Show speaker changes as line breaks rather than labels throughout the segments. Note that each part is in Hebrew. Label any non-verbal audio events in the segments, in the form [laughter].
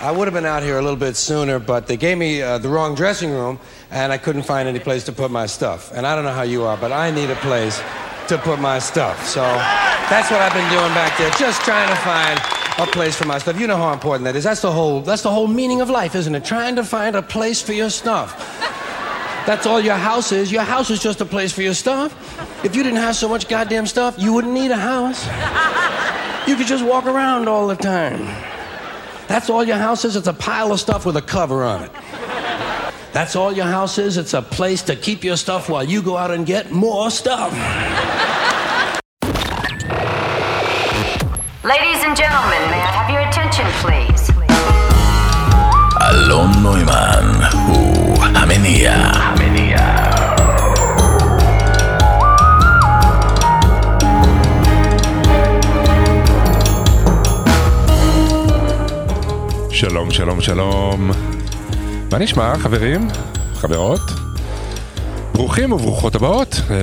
I would have been out here a little bit sooner, but they gave me uh, the wrong dressing room, and I couldn't find any place to put my stuff. And I don't know how you are, but I need a place to put my stuff. So that's what I've been doing back there, just trying to find a place for my stuff. You know how important that is. That's the whole that's the whole meaning of life, isn't it? Trying to find a place for your stuff. That's all your house is. Your house is just a place for your stuff. If you didn't have so much goddamn stuff, you wouldn't need a house. You could just walk around all the time. That's all your house is. It's a pile of stuff with a cover on it. That's all your house is. It's a place to keep your stuff while you go out and get more stuff.
Ladies and gentlemen, may I have your attention, please?
אלון נוימן הוא המניע. המניע.
שלום, שלום, שלום. מה נשמע, חברים? חברות? ברוכים וברוכות הבאות אה,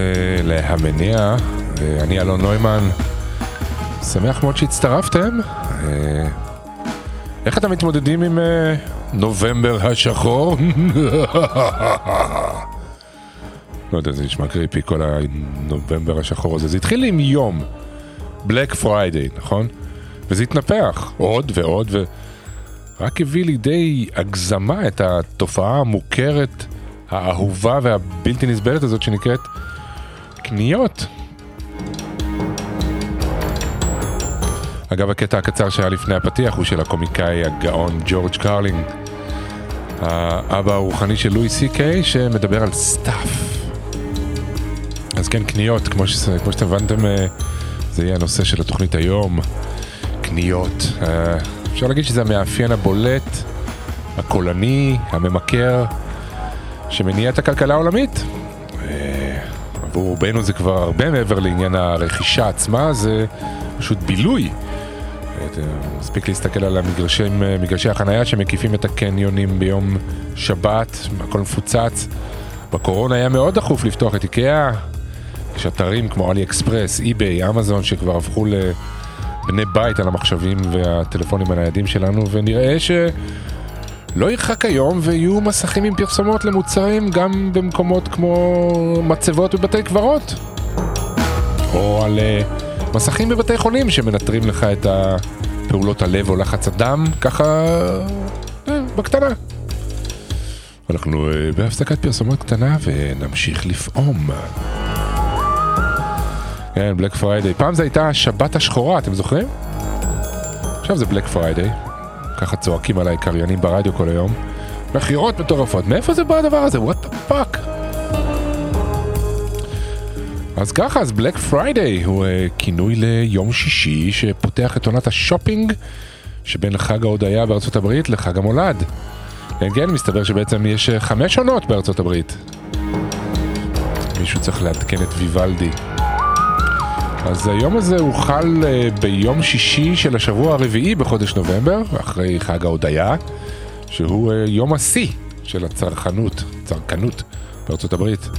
להמניע. אה, אני אלון נוימן. שמח מאוד שהצטרפתם. אה, איך אתם מתמודדים עם אה, נובמבר השחור? [laughs] לא יודע, זה נשמע קריפי, כל הנובמבר השחור הזה. זה התחיל עם יום, בלק פריידיי, נכון? וזה התנפח עוד ועוד, ורק הביא לידי הגזמה את התופעה המוכרת, האהובה והבלתי נסבלת הזאת שנקראת קניות. אגב, הקטע הקצר שהיה לפני הפתיח הוא של הקומיקאי הגאון ג'ורג' קרלינג, האבא הרוחני של לואי סי קיי, שמדבר על stuff. אז כן, קניות, כמו, ש... כמו שאתם הבנתם, אה, זה יהיה הנושא של התוכנית היום, קניות. אה, אפשר להגיד שזה המאפיין הבולט, הקולני, הממכר, שמניע את הכלכלה העולמית. אה, עבור רובנו זה כבר הרבה מעבר לעניין הרכישה עצמה, זה פשוט בילוי. מספיק להסתכל על המגרשי, מגרשי החנייה שמקיפים את הקניונים ביום שבת, הכל מפוצץ. בקורונה היה מאוד דחוף לפתוח את איקאה. יש אתרים כמו אלי אקספרס, אי-ביי, אמזון, שכבר הפכו לבני בית על המחשבים והטלפונים הניידים שלנו, ונראה שלא ירחק היום ויהיו מסכים עם פרסומות למוצרים גם במקומות כמו מצבות בבתי קברות. או על uh, מסכים בבתי חולים שמנטרים לך את פעולות הלב או לחץ הדם, ככה אה, בקטנה. אנחנו אה, בהפסקת פרסומות קטנה ונמשיך לפעום. כן, בלק פריידיי. פעם זו הייתה השבת השחורה, אתם זוכרים? עכשיו זה בלק פריידיי. ככה צועקים עליי קריינים ברדיו כל היום. מכירות מטורפות. מאיפה זה בא הדבר הזה? What fuck? אז ככה, אז בלק פריידיי הוא אה, כינוי ליום שישי שפותח את עונת השופינג שבין חג ההודיה בארצות הברית לחג המולד. כן, כן, מסתבר שבעצם יש uh, חמש עונות בארצות הברית. מישהו צריך לעדכן את ויוולדי. אז היום הזה הוא חל uh, ביום שישי של השבוע הרביעי בחודש נובמבר, אחרי חג ההודיה, שהוא uh, יום השיא של הצרכנות, צרכנות בארצות הברית.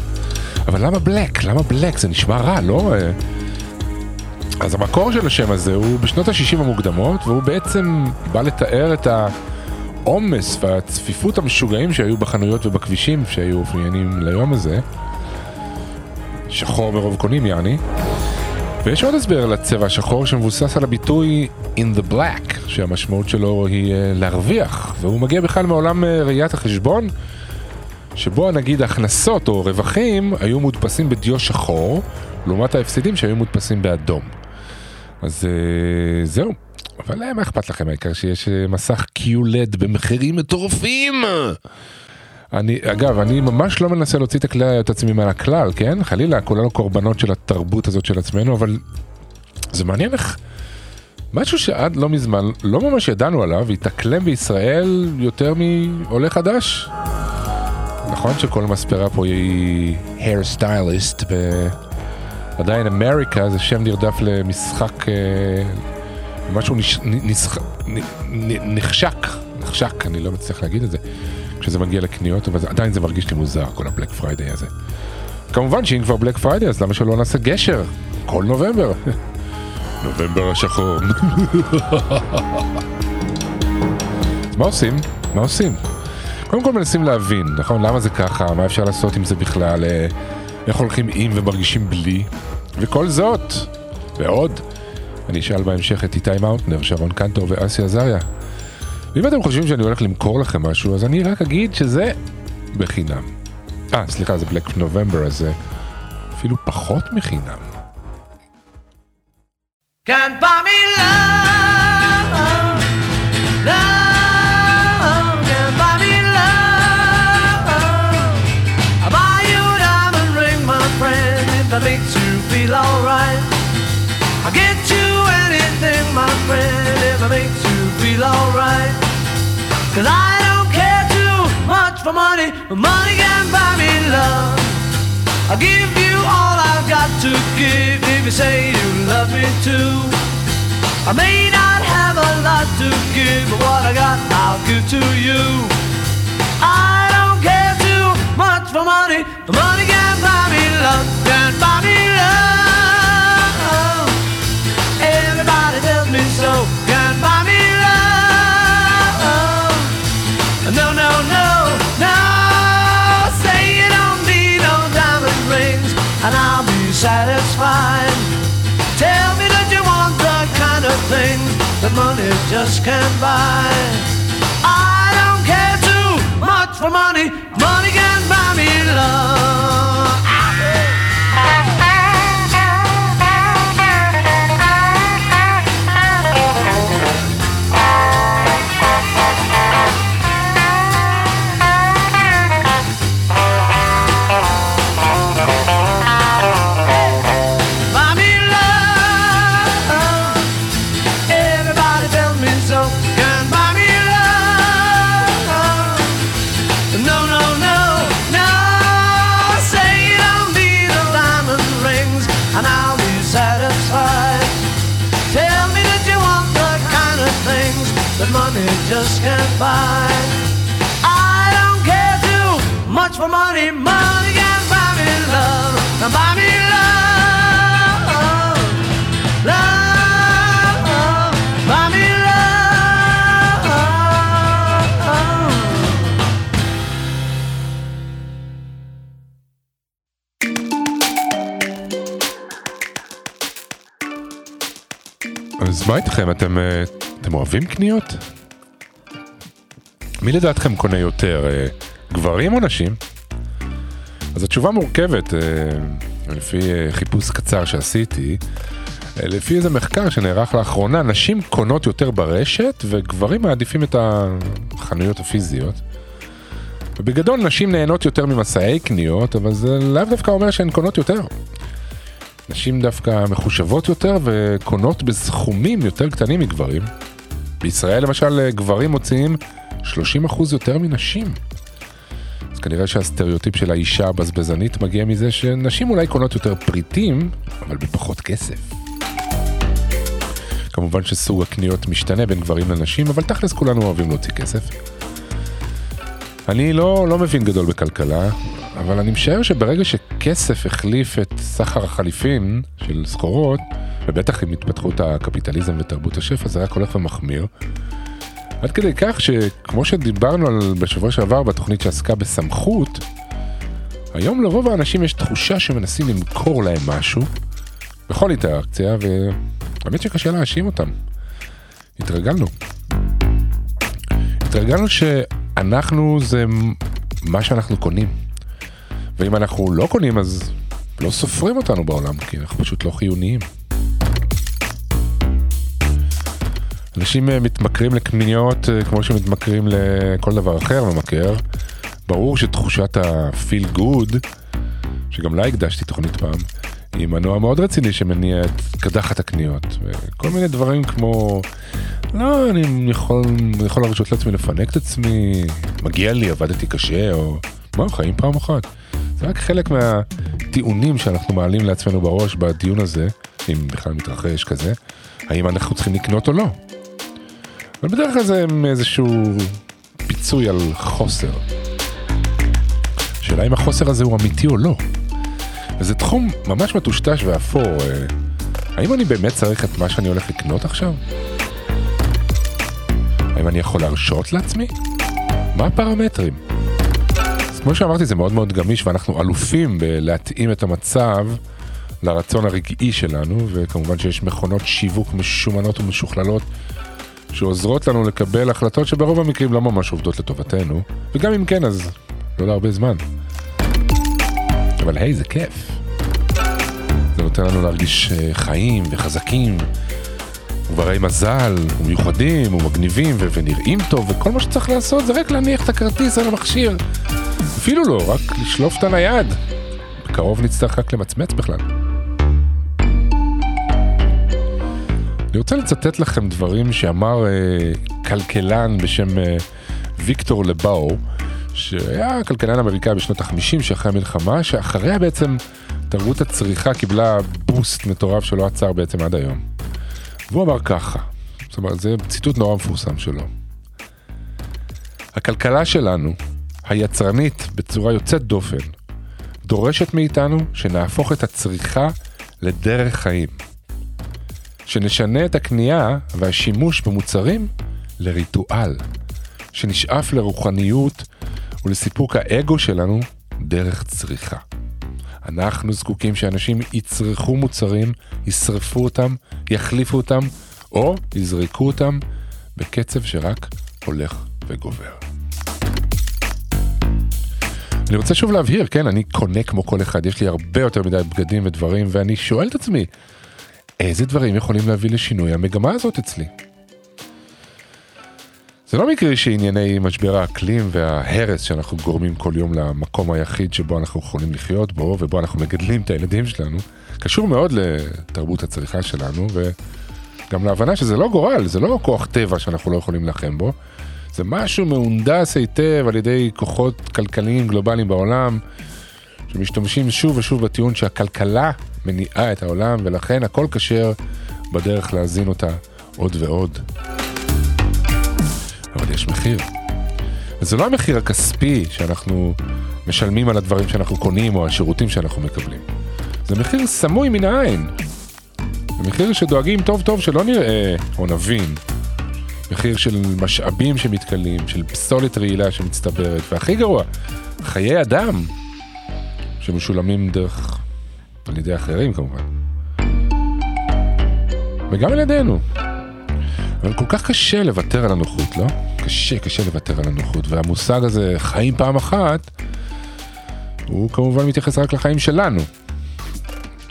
אבל למה בלק? למה בלק? זה נשמע רע, לא? אז המקור של השם הזה הוא בשנות ה-60 המוקדמות, והוא בעצם בא לתאר את העומס והצפיפות המשוגעים שהיו בחנויות ובכבישים שהיו אופיינים ליום הזה. שחור מרוב קונים, יעני. ויש עוד הסבר לצבע השחור שמבוסס על הביטוי in the black, שהמשמעות שלו היא אה, להרוויח, והוא מגיע בכלל מעולם אה, ראיית החשבון, שבו נגיד הכנסות או רווחים היו מודפסים בדיו שחור, לעומת ההפסדים שהיו מודפסים באדום. אז uh, זהו, אבל מה אכפת לכם העיקר שיש מסך QLED במחירים מטורפים? אני, אגב, אני ממש לא מנסה להוציא את, הכלל, את עצמי מעל הכלל, כן? חלילה, כולנו קורבנות של התרבות הזאת של עצמנו, אבל זה מעניין איך... משהו שעד לא מזמן לא ממש ידענו עליו, התאקלם בישראל יותר מעולה חדש. נכון שכל מספרה פה היא hair stylist, ועדיין אמריקה זה שם נרדף למשחק, אה, משהו נש... נשח... נחשק, נחשק, אני לא מצליח להגיד את זה, כשזה מגיע לקניות, אבל עדיין זה מרגיש לי מוזר, כל הבלק פריידיי הזה. כמובן שאם כבר בלק פריידיי, אז למה שלא נעשה גשר? כל נובמבר. [laughs] נובמבר השחור. [laughs] מה עושים? מה עושים? קודם כל מנסים להבין, נכון? למה זה ככה? מה אפשר לעשות עם זה בכלל? אה, איך הולכים עם ומרגישים בלי? וכל זאת, ועוד, אני אשאל בהמשך את איתי מאוטנר, שרון קנטור ואסי עזריה. ואם אתם חושבים שאני הולך למכור לכם משהו, אז אני רק אגיד שזה בחינם. אה, סליחה, זה בלק נובמבר, אז זה אפילו פחות מחינם.
You feel alright. Cause I don't care too much for money, but money can buy me love. I'll give you all I've got to give if you say you love me too. I may not have a lot to give, but what I got I'll give to you. I don't care too much for money, but money can't buy me love, can't buy me love. Satisfied. Tell me that you want the kind of things that money just can't buy. I don't care too much for money. Money can buy me love. Buy. I don't care too much for money. Money can buy me love. Now buy me love. Love. Buy me love.
אז מה איתכם? אתם, אה, אתם אוהבים קניות? מי לדעתכם קונה יותר, אה, גברים או נשים? אז התשובה מורכבת, אה, לפי אה, חיפוש קצר שעשיתי, לפי איזה מחקר שנערך לאחרונה, נשים קונות יותר ברשת וגברים מעדיפים את החנויות הפיזיות. ובגדול נשים נהנות יותר ממסעי קניות, אבל זה לאו דווקא אומר שהן קונות יותר. נשים דווקא מחושבות יותר וקונות בסכומים יותר קטנים מגברים. בישראל למשל גברים מוציאים 30% יותר מנשים. אז כנראה שהסטריאוטיפ של האישה הבזבזנית מגיע מזה שנשים אולי קונות יותר פריטים, אבל בפחות כסף. כמובן שסוג הקניות משתנה בין גברים לנשים, אבל תכלס כולנו אוהבים להוציא כסף. אני לא, לא מבין גדול בכלכלה, אבל אני משער שברגע שכסף החליף את סחר החליפין של סחורות, ובטח עם התפתחות הקפיטליזם ותרבות השפע, זה רק הולך ומחמיר. עד כדי כך שכמו שדיברנו על בשבוע שעבר בתוכנית שעסקה בסמכות, היום לרוב האנשים יש תחושה שמנסים למכור להם משהו בכל אינטראקציה, והאמת שקשה להאשים אותם. התרגלנו. התרגלנו שאנחנו זה מה שאנחנו קונים. ואם אנחנו לא קונים אז לא סופרים אותנו בעולם, כי אנחנו פשוט לא חיוניים. אנשים אה, מתמכרים לקניות אה, כמו שמתמכרים לכל דבר אחר ממכר. ברור שתחושת ה-feel good, שגם לה הקדשתי תוכנית פעם, היא מנוע מאוד רציני שמניע את קדחת הקניות. וכל מיני דברים כמו, לא, אני יכול, יכול להרשות לעצמי לפנק את עצמי, מגיע לי, עבדתי קשה, או מה, חיים פעם אחת. זה רק חלק מהטיעונים שאנחנו מעלים לעצמנו בראש בדיון הזה, אם בכלל מתרחש כזה, האם אנחנו צריכים לקנות או לא. אבל בדרך כלל זה איזשהו פיצוי על חוסר. השאלה אם החוסר הזה הוא אמיתי או לא. וזה תחום ממש מטושטש ואפור. אה, האם אני באמת צריך את מה שאני הולך לקנות עכשיו? האם אני יכול להרשות לעצמי? מה הפרמטרים? אז כמו שאמרתי, זה מאוד מאוד גמיש, ואנחנו אלופים בלהתאים את המצב לרצון הרגעי שלנו, וכמובן שיש מכונות שיווק משומנות ומשוכללות שעוזרות לנו לקבל החלטות שברוב המקרים לא ממש עובדות לטובתנו, וגם אם כן, אז לא להרבה זמן. אבל היי, זה כיף. זה נותן לנו להרגיש אה, חיים וחזקים, וברי מזל, ומיוחדים, ומגניבים, ו- ונראים טוב, וכל מה שצריך לעשות זה רק להניח את הכרטיס על המכשיר. אפילו לא, רק לשלוף את הנייד. בקרוב נצטרך רק למצמץ בכלל. אני רוצה לצטט לכם דברים שאמר אה, כלכלן בשם אה, ויקטור לבאו, שהיה כלכלן אמריקאי בשנות ה-50 שאחרי המלחמה, שאחריה בעצם תרבות הצריכה קיבלה בוסט מטורף שלא עצר בעצם עד היום. והוא אמר ככה, זאת אומרת, זה ציטוט נורא מפורסם שלו. הכלכלה שלנו, היצרנית בצורה יוצאת דופן, דורשת מאיתנו שנהפוך את הצריכה לדרך חיים. שנשנה את הקנייה והשימוש במוצרים לריטואל, שנשאף לרוחניות ולסיפוק האגו שלנו דרך צריכה. אנחנו זקוקים שאנשים יצרכו מוצרים, ישרפו אותם, יחליפו אותם, או יזרקו אותם בקצב שרק הולך וגובר. אני רוצה שוב להבהיר, כן, אני קונה כמו כל אחד, יש לי הרבה יותר מדי בגדים ודברים, ואני שואל את עצמי, איזה דברים יכולים להביא לשינוי המגמה הזאת אצלי? זה לא מקרי שענייני משבר האקלים וההרס שאנחנו גורמים כל יום למקום היחיד שבו אנחנו יכולים לחיות בו ובו אנחנו מגדלים את הילדים שלנו, קשור מאוד לתרבות הצריכה שלנו וגם להבנה שזה לא גורל, זה לא כוח טבע שאנחנו לא יכולים להילחם בו, זה משהו מהונדס היטב על ידי כוחות כלכליים גלובליים בעולם שמשתמשים שוב ושוב בטיעון שהכלכלה מניעה את העולם ולכן הכל כשר בדרך להזין אותה עוד ועוד. אבל יש מחיר. וזה לא המחיר הכספי שאנחנו משלמים על הדברים שאנחנו קונים או השירותים שאנחנו מקבלים. זה מחיר סמוי מן העין. זה מחיר שדואגים טוב טוב שלא נראה או נבין. מחיר של משאבים שמתכלים, של פסולת רעילה שמצטברת, והכי גרוע, חיי אדם שמשולמים דרך, על ידי אחרים כמובן. וגם על ידינו. אבל כל כך קשה לוותר על הנוחות, לא? קשה, קשה לוותר על הנוחות, והמושג הזה, חיים פעם אחת, הוא כמובן מתייחס רק לחיים שלנו.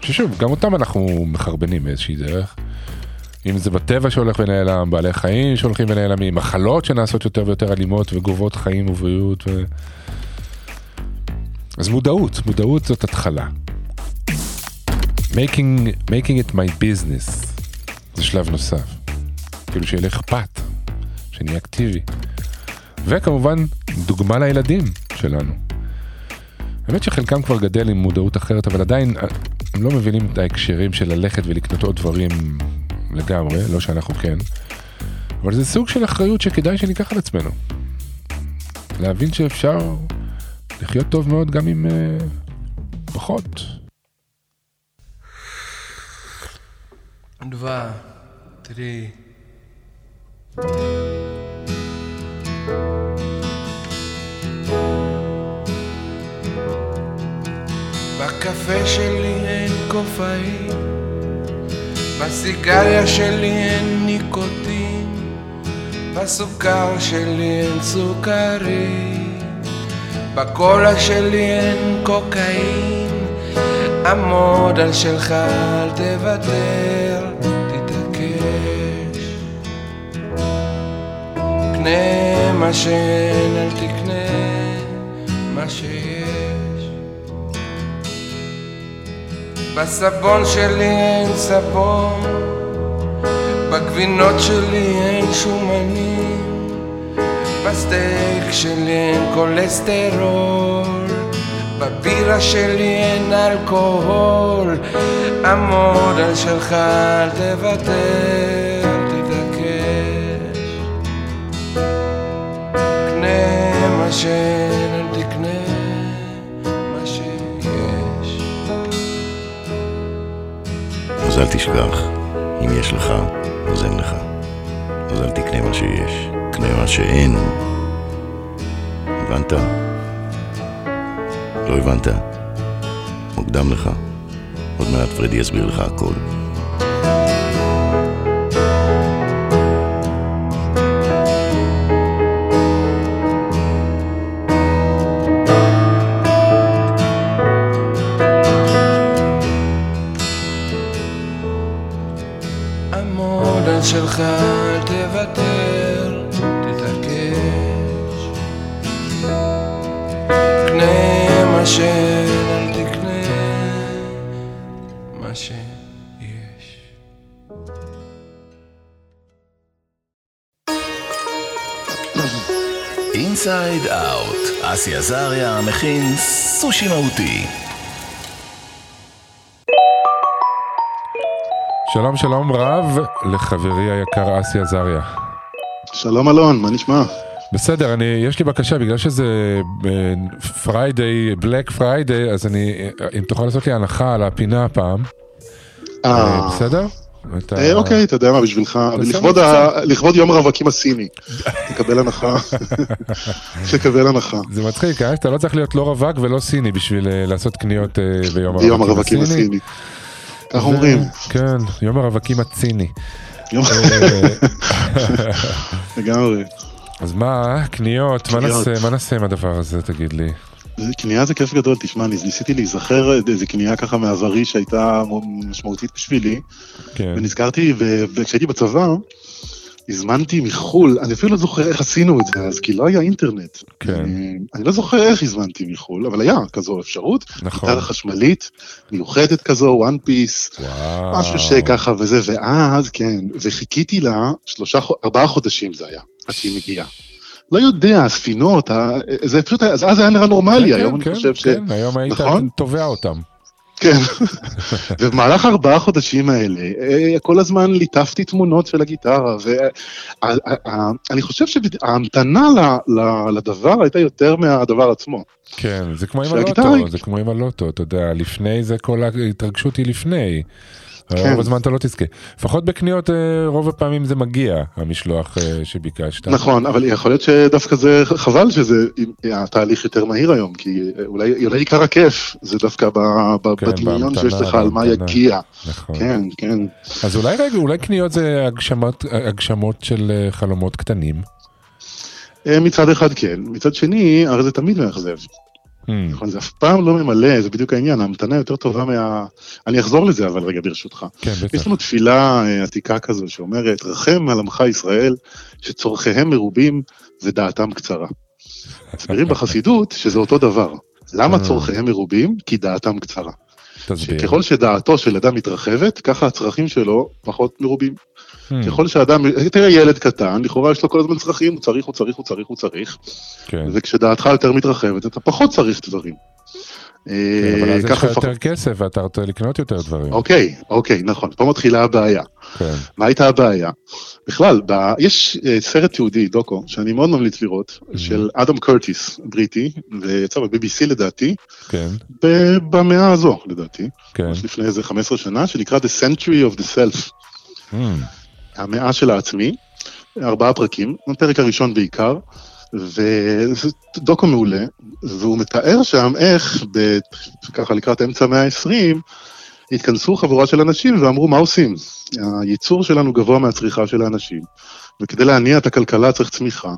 ששוב, גם אותם אנחנו מחרבנים באיזושהי דרך. אם זה בטבע שהולך ונעלם, בעלי חיים שהולכים ונעלמים, מחלות שנעשות יותר ויותר אלימות וגובות חיים ובריאות. ו... אז מודעות, מודעות זאת התחלה. Making, making it my business זה שלב נוסף. כאילו שיהיה אכפת, שנהיה אקטיבי. וכמובן, דוגמה לילדים שלנו. האמת שחלקם כבר גדל עם מודעות אחרת, אבל עדיין הם לא מבינים את ההקשרים של ללכת ולקנות עוד דברים לגמרי, לא שאנחנו כן. אבל זה סוג של אחריות שכדאי שניקח על עצמנו. להבין שאפשר לחיות טוב מאוד גם עם uh, פחות.
Два, три. בקפה שלי אין קופאין, בסיגריה שלי אין ניקוטין, בסוכר שלי אין סוכרים, בקולה שלי אין קוקאין, עמוד על שלך אל תוותר, תתעקש. קנה מה שאין, אל תקנה מה שיש. בסבון שלי אין סבון, בגבינות שלי אין שומנים, בסטייק שלי אין כולסטרול, בבירה שלי אין אלכוהול, עמוד על שלך אל תוותר, תתעקש. קנה מה שיש.
אז אל תשכח, אם יש לך, אז אין לך. אז אל תקנה מה שיש,
קנה מה שאין. הבנת? לא הבנת? מוקדם לך. עוד מעט פרדי יסביר לך הכל.
שלך, תוותר, מה שאין, אל תקנה מה שיש.
אינסייד אאוט, אסי עזריה מכין סושי מהותי.
שלום שלום רב לחברי היקר אסי עזריה.
שלום אלון, מה נשמע?
בסדר, אני, יש לי בקשה, בגלל שזה פריידיי, בלק פריידיי, אז אני, אם תוכל לעשות לי הנחה על הפינה הפעם, אה, בסדר? אתה-
אה, אוקיי, אתה יודע מה, בשבילך, לכבוד. ה- לכבוד יום הרווקים הסיני, [laughs] תקבל הנחה, תקבל הנחה.
זה מצחיק, אה? אתה לא צריך להיות לא רווק ולא סיני בשביל אה, לעשות קניות אה, ביום
יום
הרווקים
הרווקים
הסיני.
הסיני. כך אומרים.
כן, יום הרווקים הציני. אה, [laughs]
לגמרי.
אז מה, קניות, מה
קניות.
נעשה, מה נעשה עם הדבר הזה, תגיד לי?
קנייה זה כיף גדול, תשמע, אני ניסיתי להיזכר איזה קנייה ככה מעברי שהייתה משמעותית בשבילי,
כן,
ונזכרתי, וכשהייתי בצבא, הזמנתי מחו"ל, אני אפילו לא זוכר איך עשינו את זה אז, כי לא היה אינטרנט.
כן.
אני, אני לא זוכר איך הזמנתי מחו"ל, אבל היה כזו אפשרות.
נכון.
גיטרה חשמלית, מיוחדת כזו, וואן פיס,
וואו.
משהו שככה וזה, ואז, כן, וחיכיתי לה שלושה, ארבעה חודשים זה היה, עד שהיא מגיעה. לא יודע, הספינות, זה פשוט, אז אז היה נראה נורמלי,
כן,
היום
כן,
אני חושב ש...
כן, היום היית
נכון?
תובע אותם.
כן. ובמהלך ארבעה חודשים האלה, אה, כל הזמן ליטפתי תמונות של הגיטרה, ואני חושב שההמתנה ל- ל- לדבר הייתה יותר מהדבר עצמו.
כן, זה כמו עם הלוטו, זה כמו עם הלוטו, אתה יודע, לפני זה כל ההתרגשות היא לפני.
כן.
רוב הזמן אתה לא תזכה. לפחות בקניות אה, רוב הפעמים זה מגיע, המשלוח אה, שביקשת.
נכון, אבל יכול להיות שדווקא זה חבל שזה, התהליך יותר מהיר היום, כי אולי, אולי עיקר הכיף זה דווקא ב, ב,
כן,
בדמיון
בהמתנה,
שיש לך על מה. יגיע.
נכון.
כן, כן.
אז אולי רגע, אולי קניות זה הגשמות, הגשמות של אה, חלומות קטנים.
אה, מצד אחד כן, מצד שני, הרי זה תמיד מאכזב.
Hmm,
נכון, זה אף פעם לא ממלא, זה בדיוק העניין, ההמתנה יותר טובה מה... אני אחזור לזה אבל רגע ברשותך.
כן, בטח.
יש לנו תפילה אה, עתיקה כזו שאומרת, רחם על עמך ישראל, שצורכיהם מרובים ודעתם קצרה. מסבירים בחסידות שזה אותו דבר. למה
אה.
צורכיהם מרובים? כי דעתם קצרה.
תסביר.
שככל שדעתו של אדם מתרחבת, ככה הצרכים שלו פחות מרובים.
Hmm,
ככל שאדם, תראה ילד קטן, לכאורה יש לו כל הזמן צרכים, הוא צריך, הוא צריך, הוא צריך, הוא צריך,
כן.
וכשדעתך יותר מתרחבת, אתה פחות צריך דברים.
כן, אבל
אה,
אז יש לך יותר כסף ואתה רוצה לקנות יותר דברים.
אוקיי, אוקיי, נכון, פה מתחילה הבעיה.
כן.
מה הייתה הבעיה? בכלל, ב... יש אה, סרט תיעודי, דוקו, שאני מאוד ממליץ לראות, של אדם קרטיס, בריטי, ויצא ב-BBC לדעתי,
כן,
ב- במאה הזו לדעתי,
כן.
לפני איזה 15 שנה, שנקרא The Century of the Self,
Hmm,
המאה של העצמי, ארבעה פרקים, הפרק הראשון בעיקר, וזה דוקו מעולה, והוא מתאר שם איך, ב... ככה לקראת אמצע המאה ה-20, התכנסו חבורה של אנשים ואמרו, מה עושים? הייצור שלנו גבוה מהצריכה של האנשים, וכדי להניע את הכלכלה צריך צמיחה.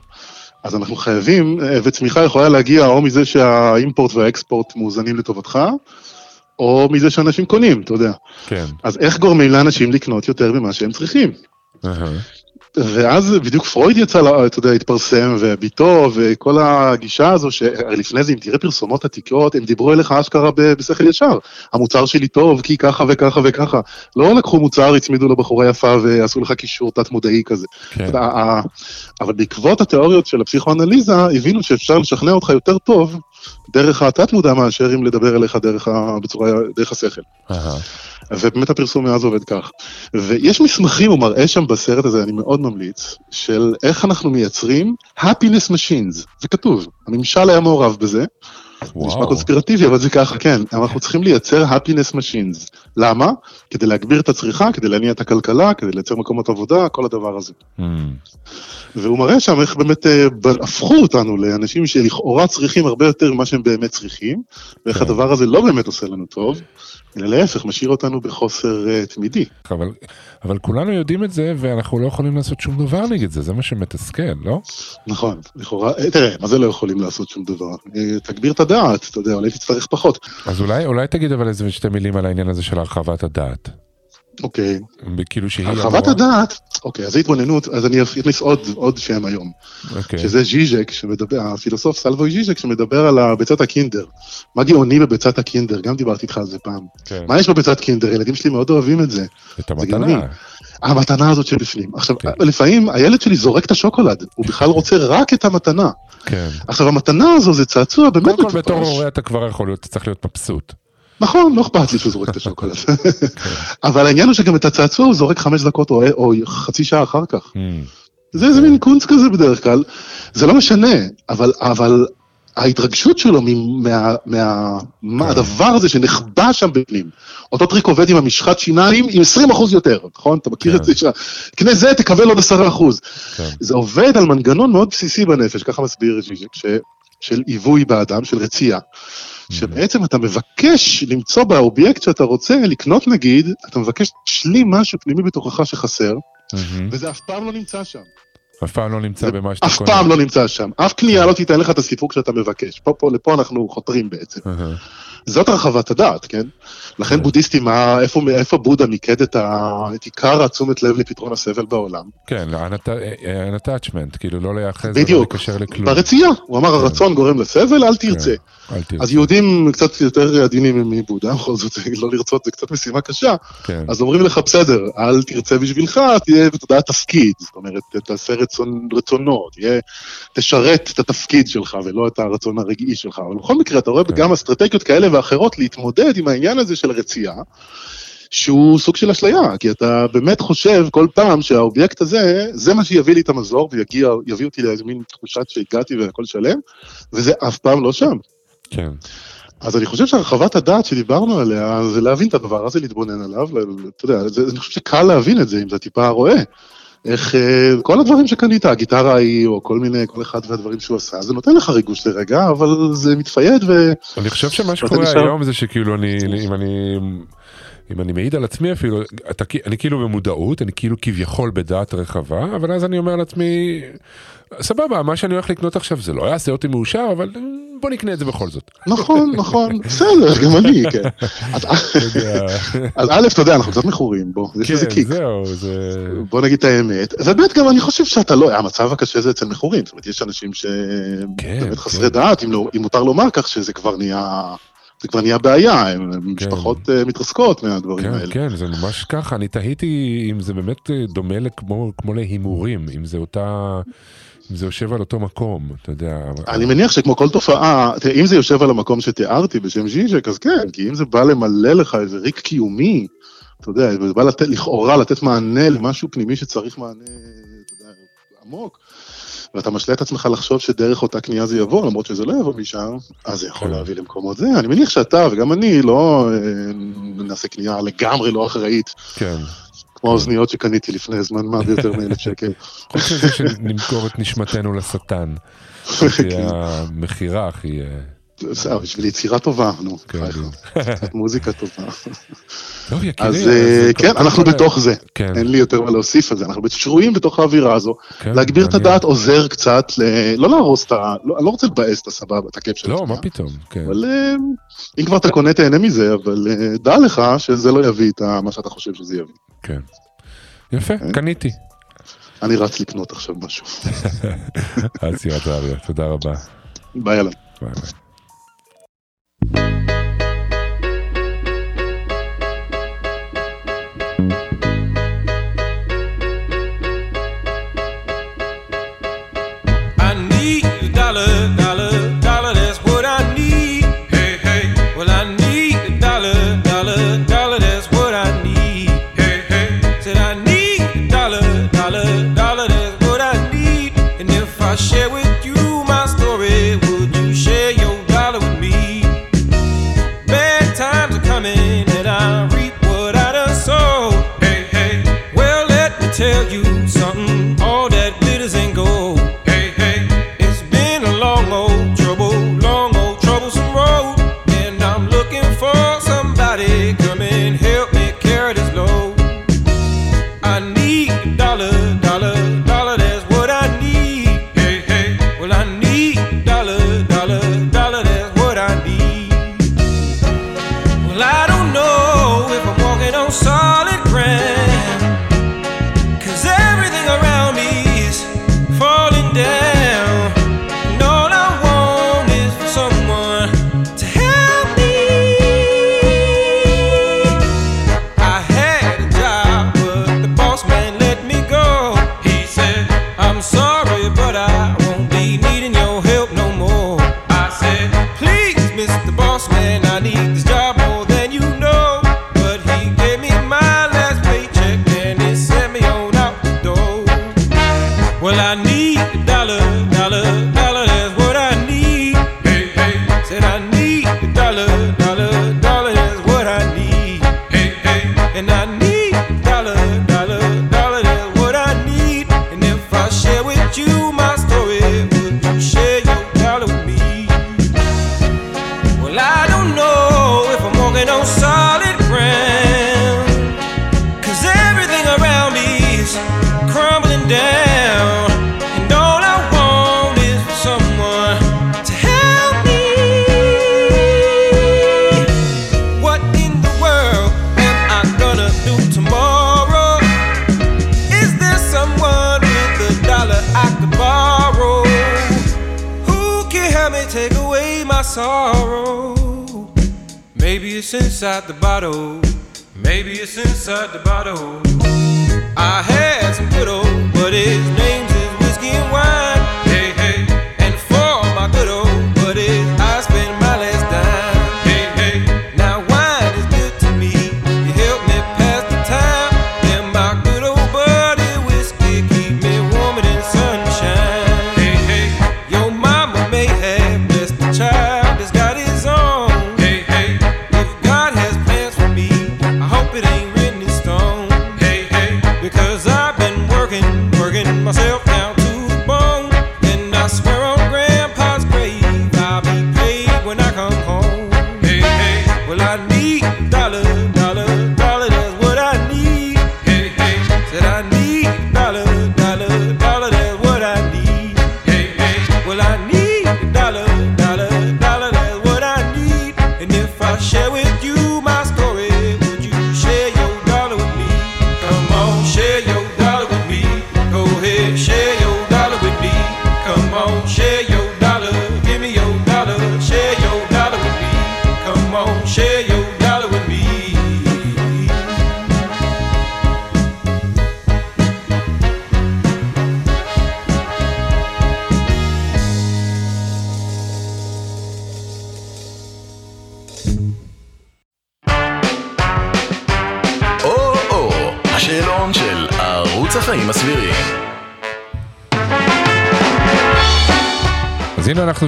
אז אנחנו חייבים, וצמיחה יכולה להגיע או מזה שהאימפורט והאקספורט מאוזנים לטובתך, או מזה שאנשים קונים, אתה יודע.
כן.
אז איך גורמים לאנשים לקנות יותר ממה שהם צריכים? ואז בדיוק פרויד יצא, אתה יודע, התפרסם, וביתו, וכל הגישה הזו, שלפני זה, אם תראה פרסומות עתיקות, הם דיברו אליך אשכרה בשכל ישר. המוצר שלי טוב, כי ככה וככה וככה. לא לקחו מוצר, הצמידו לבחורה יפה ועשו לך קישור תת-מודעי כזה.
כן.
אבל בעקבות התיאוריות של הפסיכואנליזה, הבינו שאפשר לשכנע אותך יותר טוב דרך התת-מודע מאשר אם לדבר אליך דרך, ה... בצורה, דרך השכל.
אהה.
ובאמת הפרסום מאז עובד כך. ויש מסמכים, הוא מראה שם בסרט הזה, אני מאוד ממליץ, של איך אנחנו מייצרים happiness machines, זה כתוב, הממשל היה מעורב בזה, זה
וואו.
נשמע קונספירטיבי, אבל זה ככה, כן. אנחנו צריכים לייצר happiness machines. למה? כדי להגביר את הצריכה, כדי להניע את הכלכלה, כדי לייצר מקומות עבודה, כל הדבר הזה.
Mm,
והוא מראה שם איך באמת אה, הפכו אותנו לאנשים שלכאורה צריכים הרבה יותר ממה שהם באמת צריכים, ואיך
כן.
הדבר הזה לא באמת עושה לנו טוב, אלא להפך, משאיר אותנו בחוסר אה, תמידי.
אבל, אבל כולנו יודעים את זה, ואנחנו לא יכולים לעשות שום דבר נגד זה, זה מה שמתסכל, לא?
נכון, לכאורה, אה, תראה, מה זה לא יכולים לעשות שום דבר? אה, תגביר את הדעת, אתה יודע, אולי תצטרך פחות.
אז אולי, אולי תגיד אבל איזה שתי מילים על העניין הזה של הרחבת הדעת.
אוקיי,
כאילו שהיא
הרחבת הדעת, אוקיי, אז זה התבוננות, אז אני אכניס עוד, עוד שם היום,
אוקיי.
שזה ז'יז'ק, שמדבר, הפילוסוף סלבוי ז'יז'ק, שמדבר על ביצת הקינדר. מה גאוני בביצת הקינדר? גם דיברתי איתך על זה פעם.
כן.
מה יש בביצת קינדר? ילדים שלי מאוד אוהבים את זה.
את
זה גאוני.
המתנה.
המתנה הזאת שבפנים. עכשיו,
כן.
לפעמים הילד שלי זורק את השוקולד, הוא בכלל רוצה רק את המתנה.
כן.
עכשיו, המתנה הזו זה צעצוע באמת
קודם כל בתור
מטופש.
הורה אתה כבר יכול להיות, אתה צריך להיות מבסוט.
נכון, לא אכפת לי שהוא זורק את השוקולד. [laughs] אבל העניין הוא שגם את הצעצוע הוא זורק חמש דקות או, או חצי שעה אחר כך.
ממ,
זה איזה מין קונץ כזה בדרך כלל. זה לא משנה, אבל, אבל ההתרגשות שלו מה, מה, מה הדבר הזה שנחבא שם בפנים. אותו טריק עובד עם המשחת שיניים עם 20 אחוז יותר, נכון? אתה מכיר
כן.
את זה? ש- קנה זה, תקבל עוד 10 אחוז.
כן.
זה עובד על מנגנון מאוד בסיסי בנפש, ככה מסביר ז'יז'ק, של עיווי באדם, של רצייה. שבעצם אתה מבקש למצוא באובייקט שאתה רוצה לקנות נגיד, אתה מבקש להשלים משהו פנימי בתוכך שחסר. וזה אף פעם לא נמצא שם.
אף פעם לא נמצא במה שאתה
אף
קונה.
פעם לא נמצא שם. אף קנייה לא תיתן לך את הסיפוק שאתה מבקש. פה, פה, לפה אנחנו חותרים בעצם. זאת הרחבת הדעת, כן? לכן
כן.
בודהיסטים, איפה, איפה בודה מיקד את, ה, את עיקר התשומת לב לפתרון הסבל בעולם?
כן, ה-attachment, כאילו לא להיאחז ולא
בדיוק.
לקשר לכלום.
ברצייה. הוא אמר, הרצון גורם לסבל, אל תרצה.
כן, אל תרצה.
אז יהודים קצת יותר עדינים מבודה, בכל זאת, [laughs] לא לרצות זה קצת משימה קשה.
כן,
אז אומרים לך, בסדר, אל תרצה בשבילך, תהיה בתודעת תפקיד. זאת אומרת, תעשה רצון, רצונות, תהיה, תשרת את התפקיד שלך ולא את הרצון הרגעי שלך. אבל בכל מקרה, אתה רואה
כן.
גם אסטרטגיות כאלה ואחרות להתמודד עם העניין הזה של רצייה, שהוא סוג של אשליה, כי אתה באמת חושב כל פעם שהאובייקט הזה, זה מה שיביא לי את המזור ויגיע, יביא אותי לאיזה מין תחושת שהגעתי והכל שלם, וזה אף פעם לא שם.
כן.
אז אני חושב שהרחבת הדעת שדיברנו עליה, זה להבין את הדבר הזה, להתבונן עליו, אתה יודע, זה, אני חושב שקל להבין את זה, אם אתה טיפה רואה. איך אה, כל הדברים שקנית, הגיטרה ההיא, או כל מיני, כל אחד והדברים שהוא עשה, זה נותן לך ריגוש לרגע, אבל זה מתפייד ו...
אני חושב שמה שקורה היום זה שכאילו אני, אם אני, אם אני מעיד על עצמי אפילו, אתה, אני כאילו במודעות, אני כאילו כביכול בדעת רחבה, אבל אז אני אומר לעצמי, סבבה, מה שאני הולך לקנות עכשיו זה לא יעשה אותי מאושר, אבל בוא נקנה את זה בכל זאת.
נכון, נכון, בסדר, גם אני, כן. [laughs] אז, א', אתה יודע, אנחנו קצת מכורים, בוא, יש לזה
כן,
קיק.
זהו, זה...
בוא נגיד את האמת, וב' גם אני חושב שאתה לא, המצב הקשה זה אצל מכורים, זאת אומרת, יש אנשים שהם
כן,
באמת
כן.
חסרי דעת, לא, אם מותר לומר כך, שזה כבר נהיה, זה כבר נהיה בעיה, הם,
כן.
משפחות אה, מתרסקות מהדברים
כן,
האלה.
כן, זה ממש ככה, אני תהיתי אם זה באמת אה, דומה לכמו, כמו להימורים, אם זה אותה, אם זה יושב על אותו מקום, אתה יודע.
אני מניח שכמו כל תופעה, תראה, אם זה יושב על המקום שתיארתי בשם ז'יז'ק, אז כן, כי אם זה בא למלא לך איזה ריק קיומי, אתה יודע, זה בא לתת, לכאורה לתת מענה למשהו פנימי שצריך מענה, אתה יודע, עמוק, ואתה משלה את עצמך לחשוב שדרך אותה קנייה זה יבוא, למרות שזה לא יבוא משם, אז זה יכול
כן.
להביא למקומות זה. אני מניח שאתה וגם אני לא אה, נעשה קנייה לגמרי לא אחראית,
כן.
כמו האוזניות שקניתי לפני זמן מה ביותר מאלף שקל. [laughs]
חוץ מזה שנמכור את נשמתנו לשטן. [laughs] המכירה הכי... אה,
בסדר, בשביל יצירה טובה, נו,
כן,
חייך.
בדיוק.
קצת מוזיקה טובה.
טוב, יקירי.
אז אה,
קודם
כן, אנחנו
אה,
בתוך זה.
כן.
אין לי יותר מה להוסיף על זה, אנחנו שרויים בתוך האווירה הזו.
כן,
להגביר את. הדעת עוזר קצת, לא להרוס את ה... לא- אני לא רוצה לבאס את הסבבה, את הכיף של
לא. מה פתאום, כן.
אבל אה, אם כבר אתה קונה, תהנה מזה, אבל אה, דע לך שזה לא יביא את מה שאתה חושב שזה יביא.
כן. יפה, קניתי.
אני רץ לקנות עכשיו משהו. [laughs]
אז האריה, תודה רבה.
ביי, אלון.
ביי ביי.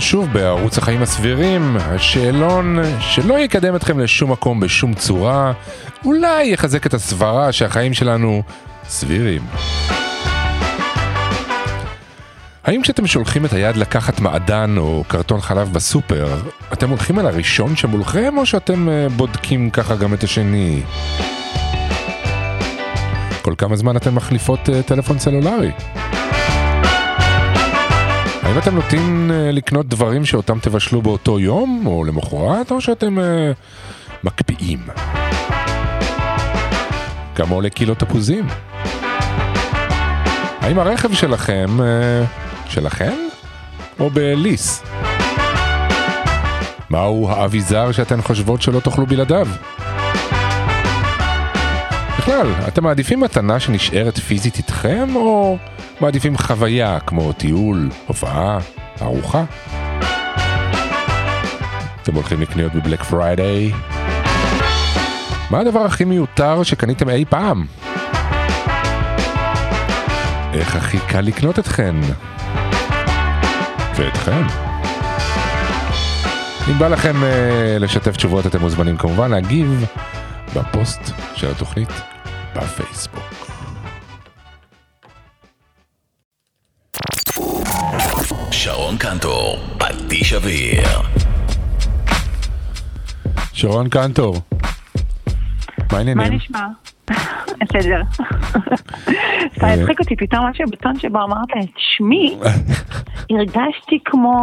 שוב בערוץ החיים הסבירים, השאלון שלא יקדם אתכם לשום מקום בשום צורה, אולי יחזק את הסברה שהחיים שלנו סבירים. האם כשאתם שולחים את היד לקחת מעדן או קרטון חלב בסופר, אתם הולכים על הראשון שמולכם או שאתם אה, בודקים ככה גם את השני? כל כמה זמן אתן מחליפות אה, טלפון סלולרי? האם אתם נוטים אה, לקנות דברים שאותם תבשלו באותו יום או למחרת, או שאתם אה, מקפיאים? כמה עולה קילו תפוזים? האם הרכב שלכם, אה, שלכם? או בליס? מהו האביזר שאתן חושבות שלא תאכלו בלעדיו? בכלל, אתם מעדיפים מתנה שנשארת פיזית איתכם, או מעדיפים חוויה כמו טיול, הופעה, ארוחה? אתם הולכים לקניות בבלק פריידיי? מה הדבר הכי מיותר שקניתם אי פעם? איך הכי קל לקנות אתכן? ואתכם? אם בא לכם אה, לשתף תשובות אתם מוזמנים כמובן להגיב בפוסט של התוכנית בפייסבוק.
שרון קנטור, פטיש אוויר.
שרון קנטור, מה
מה
העניינים?
נשמע? [laughs] בסדר. אתה
אה.
הצחיק אותי פתאום משהו בטון שבו אמרת את שמי, [laughs] הרגשתי כמו,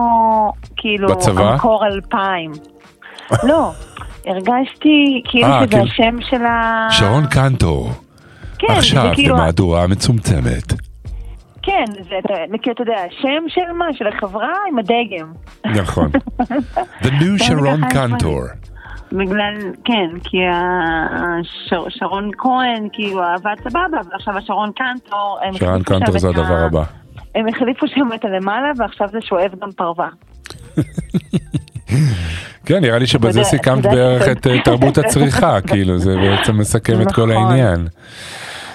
כאילו,
בצבא?
המקור אלפיים. לא, הרגשתי כאילו
אה,
שזה
כאילו-
השם של ה...
שרון קנטור,
כן,
עכשיו
כאילו,
במהדורה מצומצמת.
כן, זה, כי אתה יודע, השם של מה? של החברה עם הדגם.
נכון. [laughs] The new שרון
ככה
קנטור.
בגלל, כן, כי השר- שרון כהן, כאילו, עבד סבבה, ועכשיו השרון קנטור,
שרון קנטור זה הדבר הבא.
הם החליפו שם את הלמעלה, ועכשיו זה שואב גם פרווה. [laughs]
כן, נראה לי שבזה
יודע-
סיכמת בערך את אה, תרבות הצריכה, [laughs] כאילו, זה בעצם מסכם את כל
נכון.
העניין.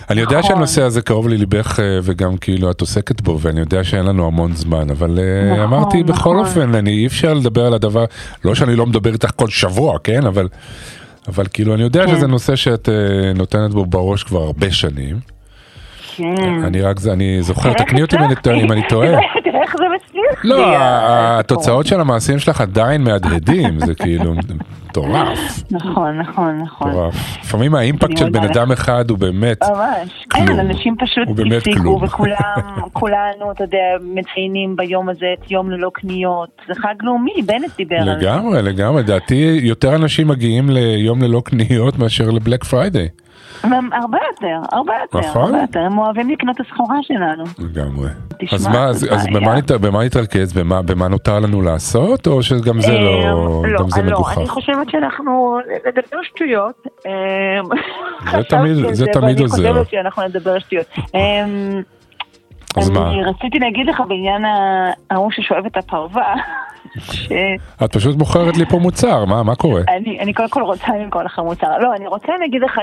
אני יודע
נכון.
שהנושא הזה קרוב לליבך אה, וגם כאילו את עוסקת בו ואני יודע שאין לנו המון זמן אבל אה,
נכון,
אמרתי בכל
נכון.
אופן אני אי אפשר לדבר על הדבר לא שאני לא מדבר איתך כל שבוע כן אבל אבל כאילו אני יודע
כן.
שזה נושא שאת אה, נותנת בו בראש כבר הרבה שנים
כן.
אני רק זה אני זוכר תקני אותי אם אני טועה- [laughs] לא, התוצאות של המעשים שלך עדיין מהדהדים, זה כאילו, מטורף,
נכון, נכון, נכון.
מטורף. לפעמים האימפקט של בן. אדם אחד הוא באמת. כלום.
כן, אנשים פשוט הפסיקו. וכולם, [laughs] כולנו, אתה יודע, מציינים ביום הזה את יום ללא קניות. זה חג לאומי, בנט דיבר על זה.
לגמרי, לגמרי, לדעתי יותר אנשים מגיעים ליום ללא קניות מאשר לבלק פריידיי,
הרבה יותר, הרבה יותר,
נכון.
הרבה יותר. הם אוהבים לקנות את הסחורה שלנו.
לגמרי. אז מה, אז אז. במה נת- במה נתרכז, במה- במה נותר לנו לעשות, או שגם זה לא,
אמ,
גם זה
לא,
מגוחך?
אני חושבת שאנחנו נדבר שטויות. אמ,
תמיד- [laughs] זה תמיד עוזר.
ואני חושבת שאנחנו נדבר שטויות. אמ,
אז מה?
אני רציתי להגיד לך בעניין ההוא ששואב את הפרווה, שאני
את פשוט מוכרת לי פה מוצר, מה, מה קורה?
אני קודם כל רוצה למכור לך מוצר. לא, אני רוצה להגיד לך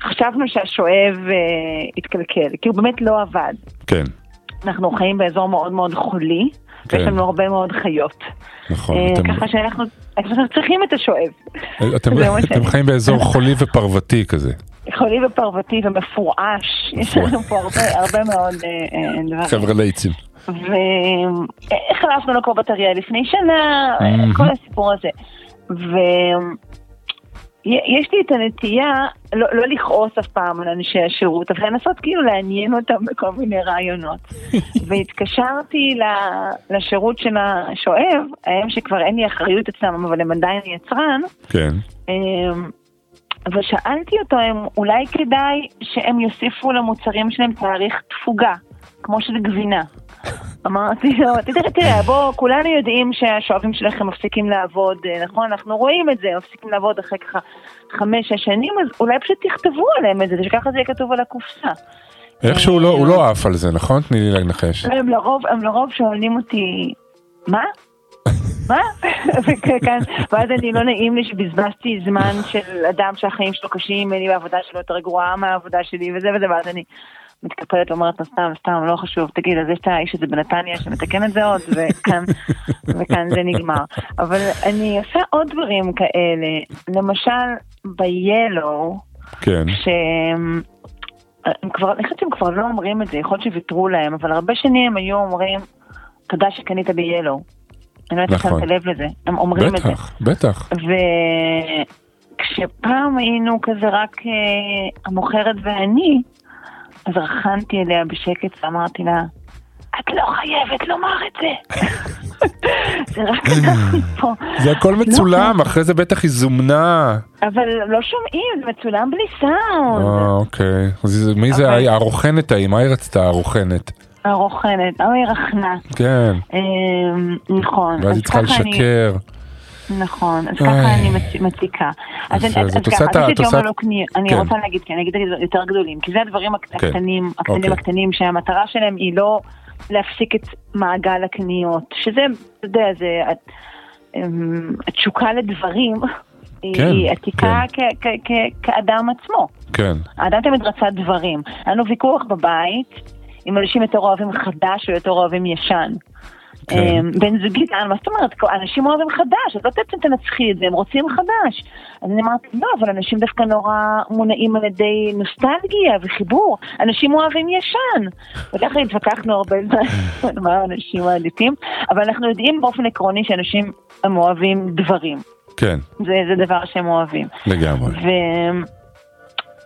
שחשבנו שהשואב אה, התקלקל, כי הוא באמת לא עבד.
כן,
אנחנו חיים באזור מאוד מאוד חולי,
כן.
ויש לנו הרבה מאוד חיות.
נכון,
אה,
אתם-
ככה שאנחנו אנחנו צריכים את השואב.
אתם
מה
אתם
שאני-
חיים באזור חולי ופרוותי כזה,
חולי ופרוותי ומפורש, יש לנו פה הרבה, הרבה מאוד אה, אה, דברים.
חבר'ה ליצים.
והחלפנו לו כבר בטריה לפני שנה. כל הסיפור הזה. ויש לי את הנטייה לא, לא לכעוס אף פעם על אנשי השירות, אבל לנסות כאילו לעניין אותם בכל מיני רעיונות. [laughs] והתקשרתי לשירות של השואב, היום שכבר אין לי אחריות אצלם, אבל הם עדיין יצרן,
כן,
אמ, ושאלתי אותו אם אולי כדאי שהם יוסיפו למוצרים שלהם תאריך תפוגה, כמו של גבינה. אמרתי לו, תראה, תראה, בוא, כולנו יודעים שהשואבים שלכם מפסיקים לעבוד, אה, נכון? אנחנו רואים את זה, מפסיקים לעבוד אחרי ככה חמש-שש שנים, אז אולי פשוט תכתבו עליהם את זה, שככה זה יהיה כתוב על הקופסה.
איכשהו לא- הוא לא עף על זה, נכון? תני לי לנחש.
הם לרוב, הם לרוב שואלים אותי, מה? מה? [laughs] וכאן, ואז אני לא נעים לי שבזבזתי זמן של אדם שהחיים שלו קשים, ממני והעבודה שלו יותר גרועה מהעבודה שלי וזה וזה, ואז אני מתקפלת ואומרת לו סתם, סתם, לא חשוב, תגיד, אז יש את האיש הזה בנתניה שמתקן את זה עוד, וכאן, [laughs] וכאן זה נגמר. אבל אני עושה עוד דברים כאלה, למשל ב-Yellow,
כן,
שהם הם כבר, אני חושבת שהם כבר לא אומרים את זה, יכול להיות שוויתרו להם, אבל הרבה שנים היו אומרים, תודה שקנית ב-Yellow. אני לא יודעת
נכון.
שמת לב לזה, הם אומרים את זה.
בטח, בטח.
וכשפעם היינו כזה רק אה, המוכרת ואני, אז רחנתי אליה בשקט ואמרתי לה, את לא חייבת לומר את זה. [laughs] זה רק אנחנו פה.
זה הכל
לא,
מצולם, אחרי זה בטח היא זומנה.
אבל לא שומעים, זה מצולם בלי סאונד.
אה, אוקיי. אז מי זה הרוכנת ההיא? מה היא רצתה הרוכנת?
הרוכנת, אבל היא רחנה.
כן,
אמ, נכון.
ואז
אז
היא צריכה
ככה אני-
לשקר.
נכון, אז. ככה אני מצ- מציקה. אז אני-
כן.
רוצה להגיד, כן, אני אגיד יותר גדולים, כי זה הדברים הקט-
כן.
הקטנים,
אוקיי.
הקטנים הקטנים, שהמטרה שלהם היא לא להפסיק את מעגל הקניות, שזה, אתה יודע, זה אמ, התשוקה לדברים,
כן,
היא עתיקה כ- כ- כ- כאדם עצמו.
כן.
האדם תמיד רצה דברים. היה לנו ויכוח בבית, אם אנשים יותר אוהבים חדש או יותר אוהבים ישן.
כן.
אמ, בן זוגי טען, מה זאת אומרת, אנשים אוהבים חדש, אז לא בעצם תנצחי את זה, הם רוצים חדש. אז אני אמרתי, לא, אבל אנשים דווקא נורא מונעים על ידי נוסטלגיה וחיבור, אנשים אוהבים ישן. וככה התווכחנו הרבה [laughs] זמן מה אנשים מעדיפים, אבל אנחנו יודעים באופן עקרוני שאנשים הם אוהבים דברים.
כן,
זה, זה דבר שהם אוהבים.
לגמרי.
ו...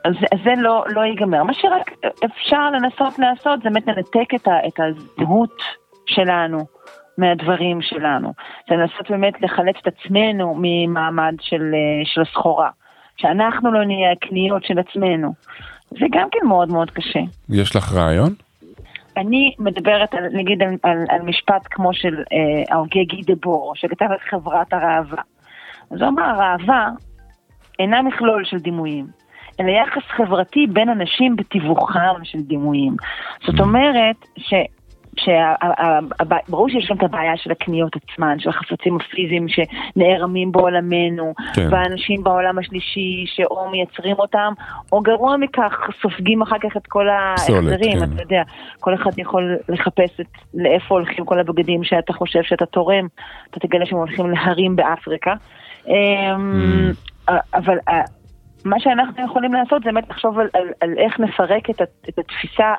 אז אז זה לא, לא ייגמר. מה שרק אפשר לנסות לעשות זה באמת לנתק את, ה, את הזהות שלנו מהדברים שלנו. זה לנסות באמת לחלץ את עצמנו ממעמד של, אה, של הסחורה. שאנחנו לא נהיה הקניות של עצמנו. זה גם כן מאוד מאוד קשה.
יש לך רעיון?
אני מדברת על, נגיד על, על, על משפט כמו של אה, ההוגה גי דבור, שכתב את חברת הראווה. אז הוא אמר, הראווה אינה מכלול של דימויים, אלא יחס חברתי בין אנשים בתיווכם של דימויים. זאת אומרת, ש... שברור שיש גם את הבעיה של הקניות עצמן, של החפצים הפיזיים שנערמים בעולמנו,
כן.
והאנשים בעולם השלישי שאו מייצרים אותם, או גרוע מכך, סופגים אחר כך את כל ההחזרים,
כן.
אתה יודע, כל אחד יכול לחפש את לאיפה הולכים כל הבגדים שאתה חושב שאתה תורם, אתה תגלה שהם הולכים להרים באפריקה. אמ, אבל אה, מה שאנחנו יכולים לעשות זה באמת לחשוב על, על, על איך נפרק את, את התפיסה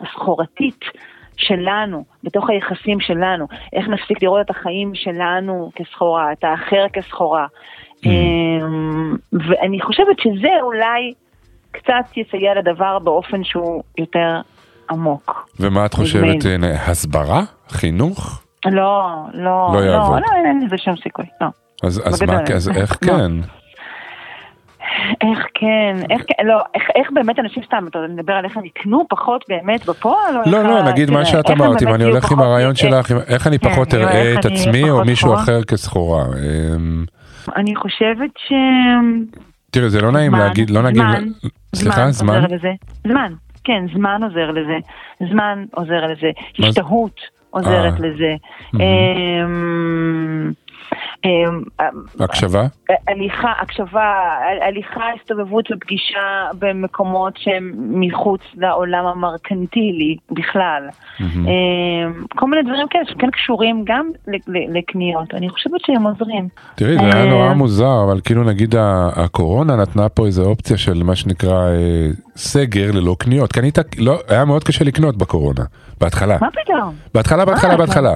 הסחורתית שלנו, בתוך היחסים שלנו, איך נפסיק לראות את החיים שלנו כסחורה, את האחר כסחורה.
Mm.
אמ, ואני חושבת שזה אולי קצת יסייע לדבר באופן שהוא יותר עמוק.
ומה את חושבת, הסברה? חינוך?
לא, לא,
לא
לא. לא, אין לזה שום סיכוי, לא.
אז אז מה. אז איך
לא.
כן?
איך כן, איך כן, לא, איך, איך באמת אנשים סתם, אתה מדבר על איך הם יקנו פחות באמת בפועל?
לא, לא, נגיד מה שאת אמרת, אם אני הולך עם הרעיון שלך, איך אני
כן,
פחות אראה את עצמי או מישהו? אחר כסחורה. אמ,
אני חושבת ש...
תראה, זה לא נעים להגיד, לא נגיד, סליחה, זמן?
זמן, כן, זמן עוזר לזה. זמן עוזר לזה. השתהות עוזרת
אה.
לזה. אמ,
הקשבה?
הליכה, הקשבה, הליכה, הסתובבות ופגישה במקומות שהם מחוץ לעולם המרקנטילי בכלל. אמ, כל מיני דברים כאלה שכן קשורים גם לקניות. אני חושבת שהם עוזרים.
תראי, זה היה
אה,
נורא מוזר, אבל כאילו נגיד הקורונה נתנה פה איזה אופציה של מה שנקרא אה, סגר ללא קניות. קנית, לא, היה מאוד קשה לקנות בקורונה, בהתחלה.
מה פתאום?
בהתחלה, בהתחלה,
אה,
בהתחלה.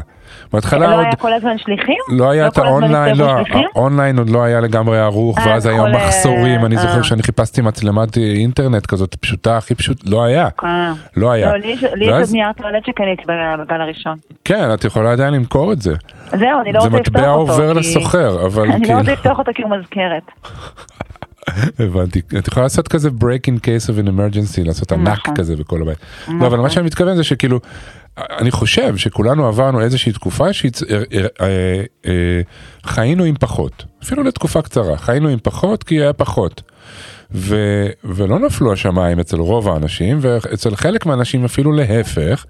בהתחלה
לא
עוד
היה כל הזמן שליחים?
לא היה את
כל הזמן
האונליין, לא? האונליין עוד לא היה לגמרי ערוך,
אה,
ואז היו
כל, אה,
מחסורים, אני זוכר. שאני חיפשתי מצלמת אה, אינטרנט כזאת פשוטה, הכי פשוט, לא היה,
אה.
לא היה.
לא, לי יש
ואז-
עוד נייר טואלט שקניתי בגל הראשון.
כן, את יכולה עדיין למכור את זה.
זהו, אני לא
זה
רוצה לפתוח
מטבע
אותו.
עובר
כי-
לסוחר, אבל [laughs]
אני לא
כאילו,
רוצה לפתוח אותו כי הוא מזכרת.
הבנתי. את יכולה לעשות כזה break in case of an emergency, לעשות ענק
נכון.
כזה בכל הבית. לא, אבל מה שאני מתכוון זה שכאילו, אני חושב שכולנו עברנו איזושהי תקופה שחיינו עם פחות, אפילו לתקופה קצרה, חיינו עם פחות כי היה פחות. ו, ולא נפלו השמיים אצל רוב האנשים, ואצל חלק מהאנשים אפילו להפך.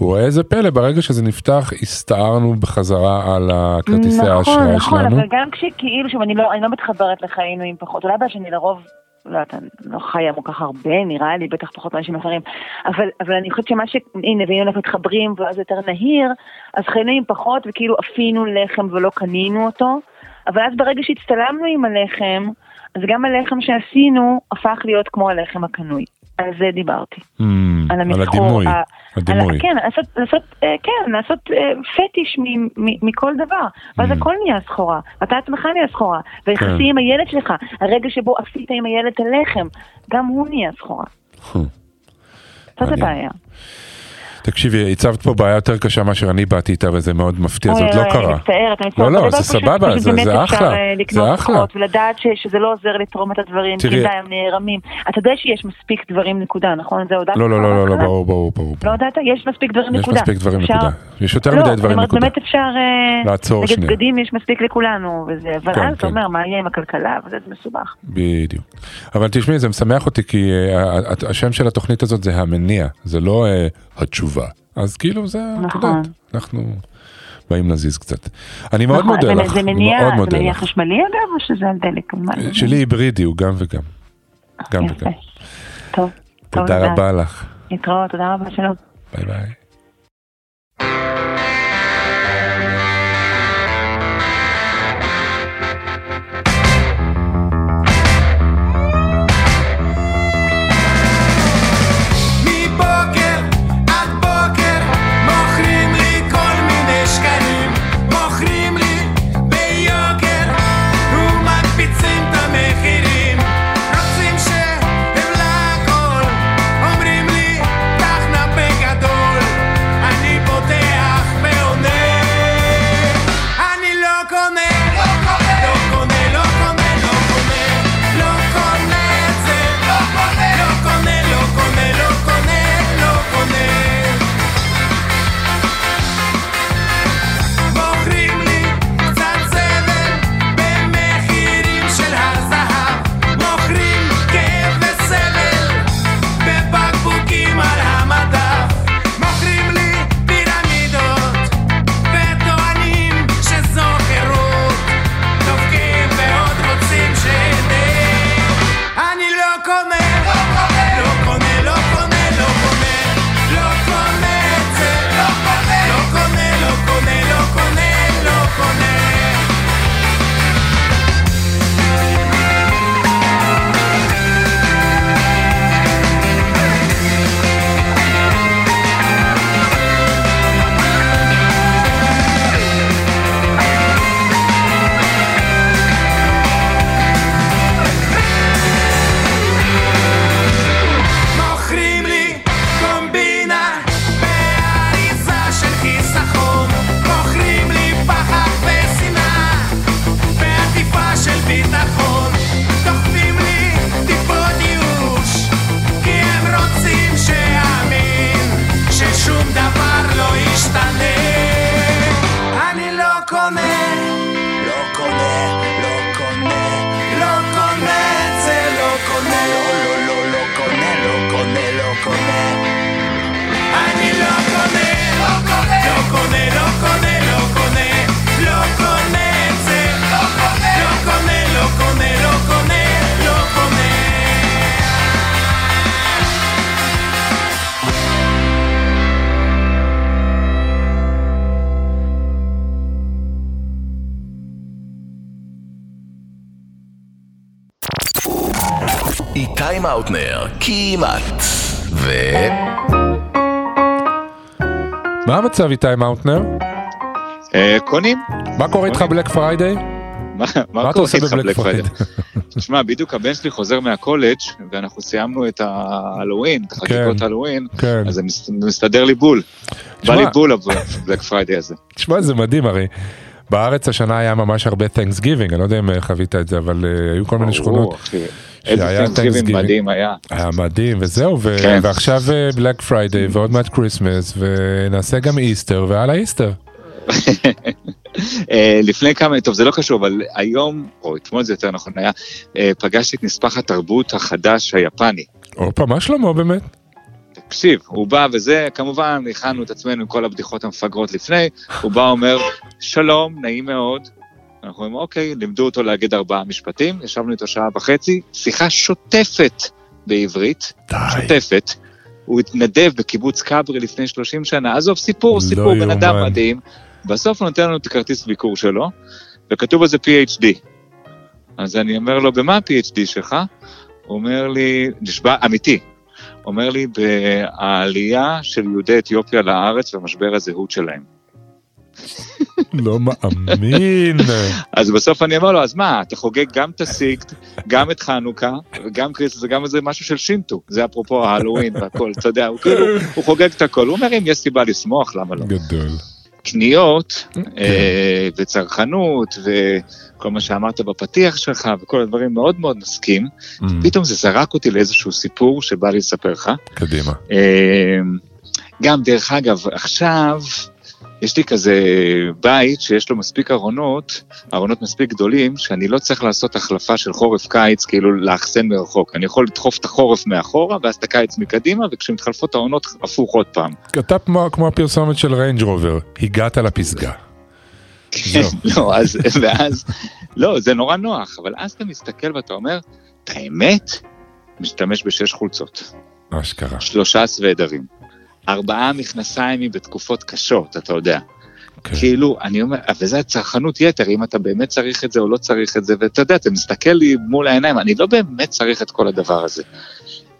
וראה איזה פלא, ברגע שזה נפתח, הסתערנו בחזרה על הכרטיסי
נכון,
האשראי
נכון,
שלנו.
אבל גם כשכאילו, שוב, אני לא, אני לא מתחברת לחיינו עם פחות, אולי בגלל שאני לרוב, לא יודעת, אני לא חיה כל כך הרבה, נראה לי, בטח פחות מאנשים אחרים, אבל, אבל אני חושבת שמה ש... הנה, והנה אנחנו מתחברים, ואז יותר נהיר, אז חיינו עם פחות, וכאילו אפינו לחם ולא קנינו אותו, אבל אז ברגע שהצטלמנו עם הלחם, אז גם הלחם שעשינו הפך להיות כמו הלחם הקנוי. על זה דיברתי.
Mm,
על
על
המסחור.
הדימוי,
ה-
הדימוי.
על, כן, לעשות, לעשות, אה, כן, לעשות אה, פטיש מ, מ, מכל דבר. ואז
Mm.
הכל נהיה סחורה. ואתה עצמך נהיה סחורה.
כן.
ויחסי עם הילד שלך, הרגע שבו עשית עם הילד את הלחם, גם הוא נהיה סחורה. זאת. הבעיה.
תקשיבי, הצבת פה בעיה יותר קשה מאשר אני באתי איתה וזה מאוד מפתיע, זה עוד לא קרה.
אני מצטערת, אני
לא. לא, זה סבבה, זה- אחלה,
אה,
זה אחלה.
ולדעת שזה לא עוזר לתרום את הדברים, כי די הם נערמים. אתה יודע שיש מספיק דברים נקודה, נכון? זה הודעת
לא, לא, לא, לא, לא? ברור, ברור, ברור.
לא הודעת? יש מספיק דברים
יש
נקודה.
מספיק דברים נקודה. יש יותר
לא,
מדי דברים נקודה.
באמת אפשר... אה,
לעצור
נגד
שנייה.
בגדים יש מספיק לכולנו, וזה, אבל
כן,
אז אתה
כן.
אומר, מה יהיה עם הכלכלה, וזה זה מסובך.
בדיוק. אבל תשמעי, זה משמח אותי כי אה, השם של התוכנית הזאת זה המניע, זה לא אה, התשובה. אז כאילו זה, את
נכון.
יודעת, אנחנו באים להזיז קצת. אני מאוד
נכון,
מודה
זה-
לך,
זה מניע,
מאוד
זה
מודה
מניע
לך.
חשמלי אגב, או שזה על דלק? זה?
שלי היברידי, הוא גם וגם. גם
יפה.
וגם.
טוב. טוב
תודה
לדעת.
רבה לך.
להתראות, תודה רבה, שלום.
ביי ביי.
כמעט. ו...
מה המצב איתי מאוטנר?
אה, קונים.
מה קורה איתך Black Friday?
מה
אתה עושה ב
Black
Black
Friday? [laughs] תשמע, בדיוק הבן שלי חוזר מהקולג' ואנחנו סיימנו את ההלואוין, את החגיגות
כן.
ההלואוין,
כן.
אז זה מס- מסתדר לי בול. בא לי בול ה Black Friday הזה.
תשמע, זה מדהים, הרי בארץ השנה היה ממש הרבה Thanksgiving, אני לא יודע אם אה, חווית את זה, אבל אה, היו כל מיני שכונות.
איזה תנקריבים
Thanksgiving.
מדהים היה.
היה מדהים, וזהו, ו-
כן.
ועכשיו בלק פריידיי, ועוד מעט כריסמס, ונעשה גם איסטר, והלאה איסטר.
אה, לפני כמה, טוב זה לא קשור, אבל היום, או אתמול זה יותר נכון היה, אה, פגשתי את נספח התרבות החדש היפני.
הופה, מה שלמה באמת?
תקשיב, הוא בא וזה, כמובן, הכנו את עצמנו עם כל הבדיחות המפגרות לפני, הוא בא אומר, שלום, נעים מאוד. אנחנו אומרים, אוקיי, לימדו אותו להגיד ארבעה משפטים, ישבנו איתו שעה וחצי, שיחה שוטפת בעברית,
די.
שוטפת. הוא התנדב בקיבוץ כברי לפני 30 שנה, עזוב, סיפור,
לא
סיפור, בן אדם. מדהים. בסוף הוא נותן לנו את הכרטיס ביקור שלו, וכתוב על זה PhD. אז אני אומר לו, במה ה-PhD שלך? הוא אומר לי, נשבע, אמיתי, אומר לי, בעלייה של יהודי אתיופיה לארץ ומשבר הזהות שלהם. [laughs]
לא מאמין.
אז בסוף אני אומר לו, אז מה, אתה חוגג גם את הסיקט, גם את חנוכה, וגם קריסטוס, וגם איזה משהו של שינטו. זה אפרופו ההלואוין והכל, אתה יודע, הוא כאילו, הוא חוגג את הכל. הוא אומר, אם יש סיבה לשמוח, למה לא?
גדול.
קניות,
כן.
אה, וצרכנות, וכל מה שאמרת בפתיח שלך, וכל הדברים מאוד מאוד מסכים.
Mm,
פתאום זה זרק אותי לאיזשהו סיפור שבא לי לספר לך.
קדימה.
אה, גם, דרך אגב, עכשיו יש לי כזה בית שיש לו מספיק ארונות, ארונות מספיק גדולים, שאני לא צריך לעשות החלפה של חורף-קיץ, כאילו לאחסן מרחוק. אני יכול לדחוף את החורף מאחורה, ואז את הקיץ מקדימה, וכשמתחלפות העונות, הפוך עוד פעם.
אתה כמו כמו הפרסומת של ריינג' רובר, הגעת לפסגה. זהו. [laughs]
לא, אז, ואז, לא, זה נורא נוח, אבל אז אתה מסתכל ואתה אומר, את האמת, משתמש בשש חולצות,
אשכרה.
שלושה סוודרים, ארבעה מכנסיים בתקופות קשות, אתה יודע.
כן.
כאילו, אני אומר, וזה צרכנות יתר, אם אתה באמת צריך את זה או לא צריך את זה, ואתה יודע, אתה מסתכל לי מול העיניים, אני לא באמת צריך את כל הדבר הזה.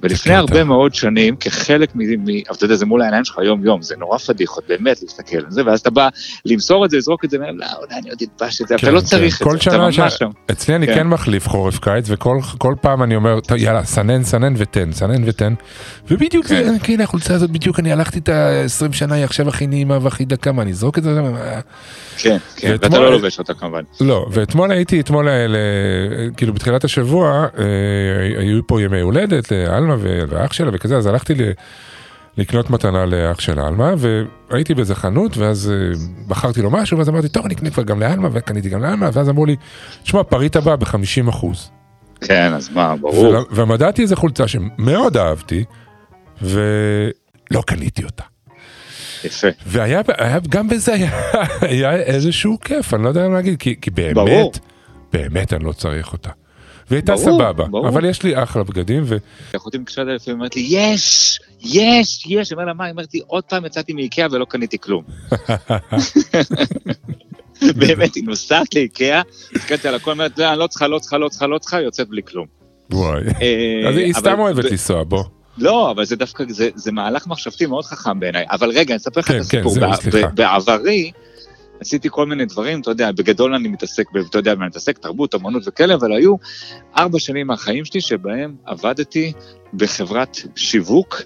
ולפני. הרבה מאוד שנים, כחלק מ... אבל אתה יודע, זה מול העיניים שלך יום-יום, זה נורא פדיחות, באמת להסתכל על זה, ואז אתה בא למסור את זה, לזרוק את זה, ואומר, לא, אולי אני עוד אתבש את זה,
כן,
אתה לא
כן.
צריך את זה, אתה ממש שם.
אצלי אני
כן.
כן מחליף חורף קיץ, וכל כל פעם אני אומר, "טוב, יאללה, סנן, סנן ותן, סנן ותן. ובדיוק זה,
כן.
כן, החולצה הזאת, בדיוק אני הלכתי את ה-20 שנה, היא עכשיו הכי נעימה והכי דקה, מה, אני אזרוק את זה? אה,
כן, כן, ואתה לא לובש אותה כמובן.
לא, ואתמול הייתי, אתמול, אה, כאילו בתחילת השבוע, אה, היו פה ימי הולדת לאלמה ו- ואח שלה וכזה, אז הלכתי ל- לקנות מתנה לאח של אלמה, והייתי באיזה חנות, ואז אה, בחרתי לו משהו, ואז אמרתי, טוב, אני אקנה כבר גם לאלמה, וקניתי גם לאלמה, ואז אמרו לי, תשמע, פריט הבא ב-50 אחוז.
כן, אז מה, ברור.
ומדדתי איזה חולצה שמאוד אהבתי, ולא קניתי אותה.
יפה.
והיה היה, גם בזה היה, [laughs] היה איזשהו כיף, אני לא יודע מה להגיד, כי, כי באמת,
ברור.
באמת אני לא צריך אותה. והיא הייתה סבבה,
ברור.
אבל יש לי אחלה בגדים, ו...
אחותי מקשרת אליי לפעמים, אומרת לי, יש, יש, יש, אומר לה, מה? היא אומרת לי, עוד פעם יצאתי מאיקאה ולא קניתי כלום. [laughs] באמת, היא נוסעת לאיקאה, הסתכלתי על הכל, אומרת, "לא, לא צריכה, לא צריכה, לא צריכה, לא צריכה, יוצאת בלי כלום.
וואי.
אה,
אז היא סתם אוהבת לנסוע, בוא.
לא, אבל זה דווקא, זה, זה מהלך מחשבתי מאוד חכם בעיניי. אבל רגע, אני אספר לך
כן,
את הסיפור.
כן, סליחה.
ב- בעברי, עשיתי כל מיני דברים, אתה יודע, בגדול אני מתעסק, אתה יודע, אני מתעסק תרבות, אמנות וכאלה, אבל היו ארבע שנים מהחיים שלי שבהם עבדתי בחברת שיווק,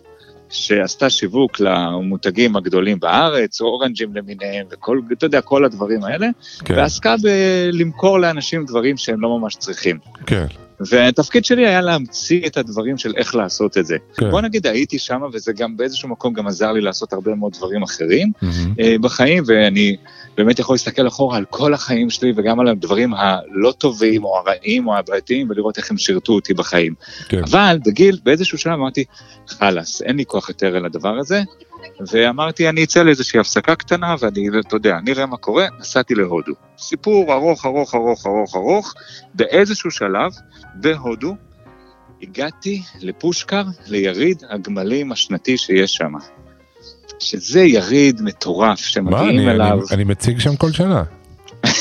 שעשתה שיווק למותגים הגדולים בארץ, אורנג'ים למיניהם, וכל, אתה יודע, כל הדברים האלה,
כן,
ועסקה בלמכור לאנשים דברים שהם לא ממש צריכים.
כן,
והתפקיד שלי היה להמציא את הדברים של איך לעשות את זה.
כן.
בוא נגיד, הייתי שם, וזה גם באיזשהו מקום גם עזר לי לעשות הרבה מאוד דברים אחרים. אה, בחיים, ואני באמת יכול להסתכל אחורה על כל החיים שלי, וגם על הדברים הלא טובים, או הרעים, או הבעייתיים, ולראות איך הם שירתו אותי בחיים.
כן.
אבל בגיל, באיזשהו שלב אמרתי, חלאס, אין לי כוח יותר אל הדבר הזה, ואמרתי, אני אצא לאיזושהי הפסקה קטנה, ואני, אתה יודע, נראה מה קורה, נסעתי להודו. סיפור ארוך, ארוך, ארוך, ארוך, ארוך, באיזשהו שלב, בהודו, הגעתי לפושקר, ליריד הגמלים השנתי שיש שם. שזה יריד מטורף,
מה,
שמגיעים
אני-
אליו.
אני- אני מציג שם כל שנה. [laughs]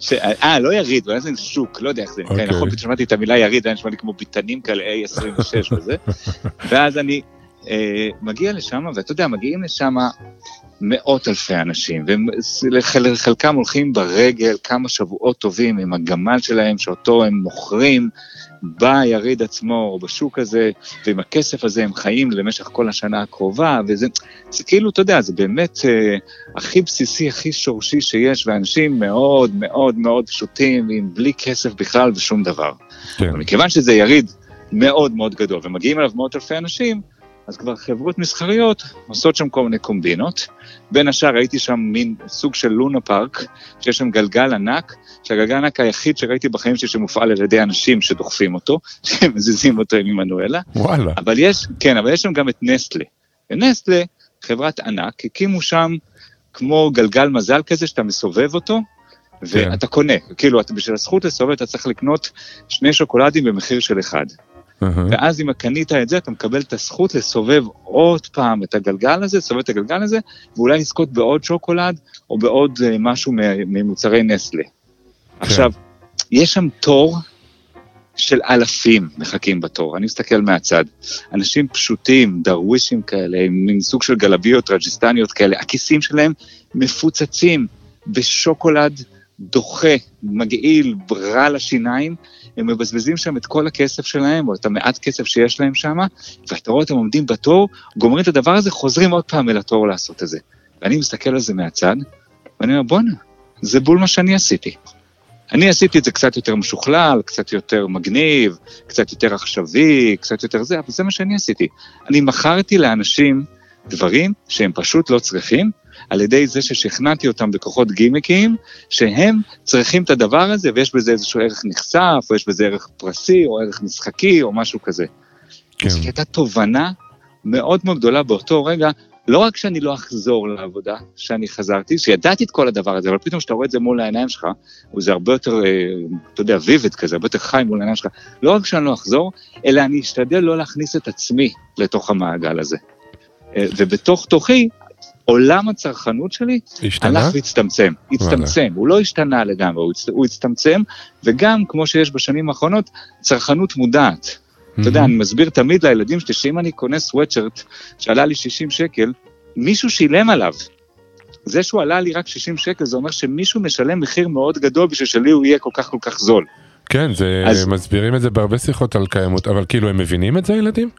ש- אה, לא יריד, אבל זה שוק, לא יודע איך זה נקרא,
אוקיי.
נכון, פתאום שמעתי את המילה יריד, היה נשמע לי כמו ביתנים כאלה A26 וזה, [laughs] ואז אני מגיע לשם, ואתה יודע, מגיעים לשם מאות אלפי אנשים, וחלקם הולכים ברגל כמה שבועות טובים עם הגמל שלהם, שאותו הם מוכרים ביריד עצמו, או בשוק הזה, ועם הכסף הזה הם חיים למשך כל השנה הקרובה, וזה זה כאילו, אתה יודע, זה באמת אה, הכי בסיסי, הכי שורשי שיש, ואנשים מאוד מאוד מאוד פשוטים, עם בלי כסף בכלל ושום דבר.
כן.
מכיוון שזה יריד מאוד מאוד גדול, ומגיעים אליו מאות אלפי אנשים, אז כבר חברות מסחריות עושות שם כל מיני קומבינות. בין השאר ראיתי שם מין סוג של לונה פארק, שיש שם גלגל ענק, שהגלגל הענק היחיד שראיתי בחיים שלי שמופעל על ידי אנשים שדוחפים אותו, [laughs] שמזיזים אותו עם עמנואלה.
וואלה.
אבל יש, כן, אבל יש שם גם את נסטלה. ונסטלה, חברת ענק, הקימו שם כמו גלגל מזל כזה שאתה מסובב אותו,
כן.
ואתה קונה. כאילו, אתה, בשביל הזכות לסובב אתה צריך לקנות שני שוקולדים במחיר של אחד.
אהה.
ואז אם קנית את זה, אתה מקבל את הזכות לסובב עוד פעם את הגלגל הזה, לסובב את הגלגל הזה, ואולי לזכות בעוד שוקולד, או בעוד אה, משהו ממוצרי נסלה. עכשיו, יש שם תור של אלפים מחכים בתור, אני מסתכל מהצד. אנשים פשוטים, דרווישים כאלה, עם מין סוג של גלביות רג'יסטניות כאלה, הכיסים שלהם מפוצצים בשוקולד דוחה, מגעיל, רע לשיניים, הם מבזבזים שם את כל הכסף שלהם, או את המעט כסף שיש להם שם, ואתה רואה אותם עומדים בתור, גומרים את הדבר הזה, חוזרים עוד פעם אל התור לעשות את זה. ואני מסתכל על זה מהצד, ואני אומר, בואנה, זה בול מה שאני עשיתי. אני עשיתי את זה קצת יותר משוכלל, קצת יותר מגניב, קצת יותר עכשווי, קצת יותר זה, אבל זה מה שאני עשיתי. אני מכרתי לאנשים דברים שהם פשוט לא צריכים, על ידי זה ששכנעתי אותם בכוחות גימיקיים, שהם צריכים את הדבר הזה, ויש בזה איזשהו ערך נחשף, או יש בזה ערך פרסי, או ערך משחקי, או משהו כזה.
כן.
זו הייתה תובנה מאוד מאוד גדולה באותו רגע, לא רק שאני לא אחזור לעבודה, שאני חזרתי, שידעתי את כל הדבר הזה, אבל פתאום כשאתה רואה את זה מול העיניים שלך, וזה הרבה יותר, אה, אתה יודע, ויבד כזה, הרבה יותר חי מול העיניים שלך, לא רק שאני לא אחזור, אלא אני אשתדל לא להכניס את עצמי לתוך המעגל הזה. אה, ובתוך תוכי, עולם הצרכנות שלי
השתנה?
הלך והצטמצם, הצטמצם, הוא לא השתנה לגמרי, הוא הצ- הוא הצטמצם, וגם, כמו שיש בשנים האחרונות, צרכנות מודעת. אתה יודע, אני מסביר תמיד לילדים שלי שאם אני קונה סוואטשרט שעלה לי 60 שקל, מישהו שילם עליו. זה שהוא עלה לי רק 60 שקל, זה אומר שמישהו משלם מחיר מאוד גדול בשביל שלי הוא יהיה כל כך כל כך זול.
כן, זה,
אז-
מסבירים את זה בהרבה שיחות על קיימות, אבל כאילו הם מבינים את זה הילדים?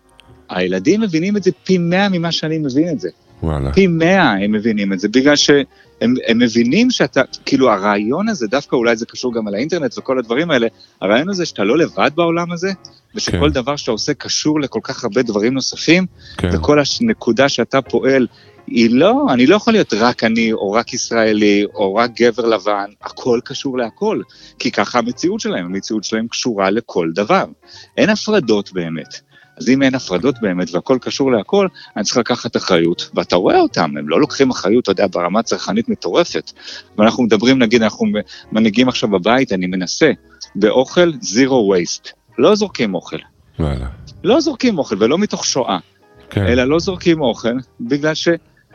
הילדים מבינים את זה פי 100 ממה שאני מבין את זה.
וואלה.
פי 100 הם מבינים את זה, בגלל שהם הם מבינים שאתה, כאילו הרעיון הזה, דווקא אולי זה קשור גם על האינטרנט וכל הדברים האלה, הרעיון הזה שאתה לא לבד בעולם הזה, ושכל
כן.
דבר שאתה עושה קשור לכל כך הרבה דברים נוספים,
כן.
וכל הנקודה שאתה פועל, היא לא, אני לא יכול להיות רק אני, או רק ישראלי, או רק גבר לבן, הכל קשור להכל. כי ככה המציאות שלהם, המציאות שלהם קשורה לכל דבר. אין הפרדות באמת. אז אם אין הפרדות באמת והכל קשור להכל, אני צריך לקחת אחריות, ואתה רואה אותם, הם לא לוקחים אחריות, אתה יודע, ברמה צרכנית מטורפת. ואנחנו מדברים, נגיד, אנחנו מנהיגים עכשיו בבית, אני מנסה, באוכל, זירו וייסט. לא זורקים אוכל.
וואלה.
לא זורקים אוכל, ולא מתוך שואה.
כן.
אלא לא זורקים אוכל, בגלל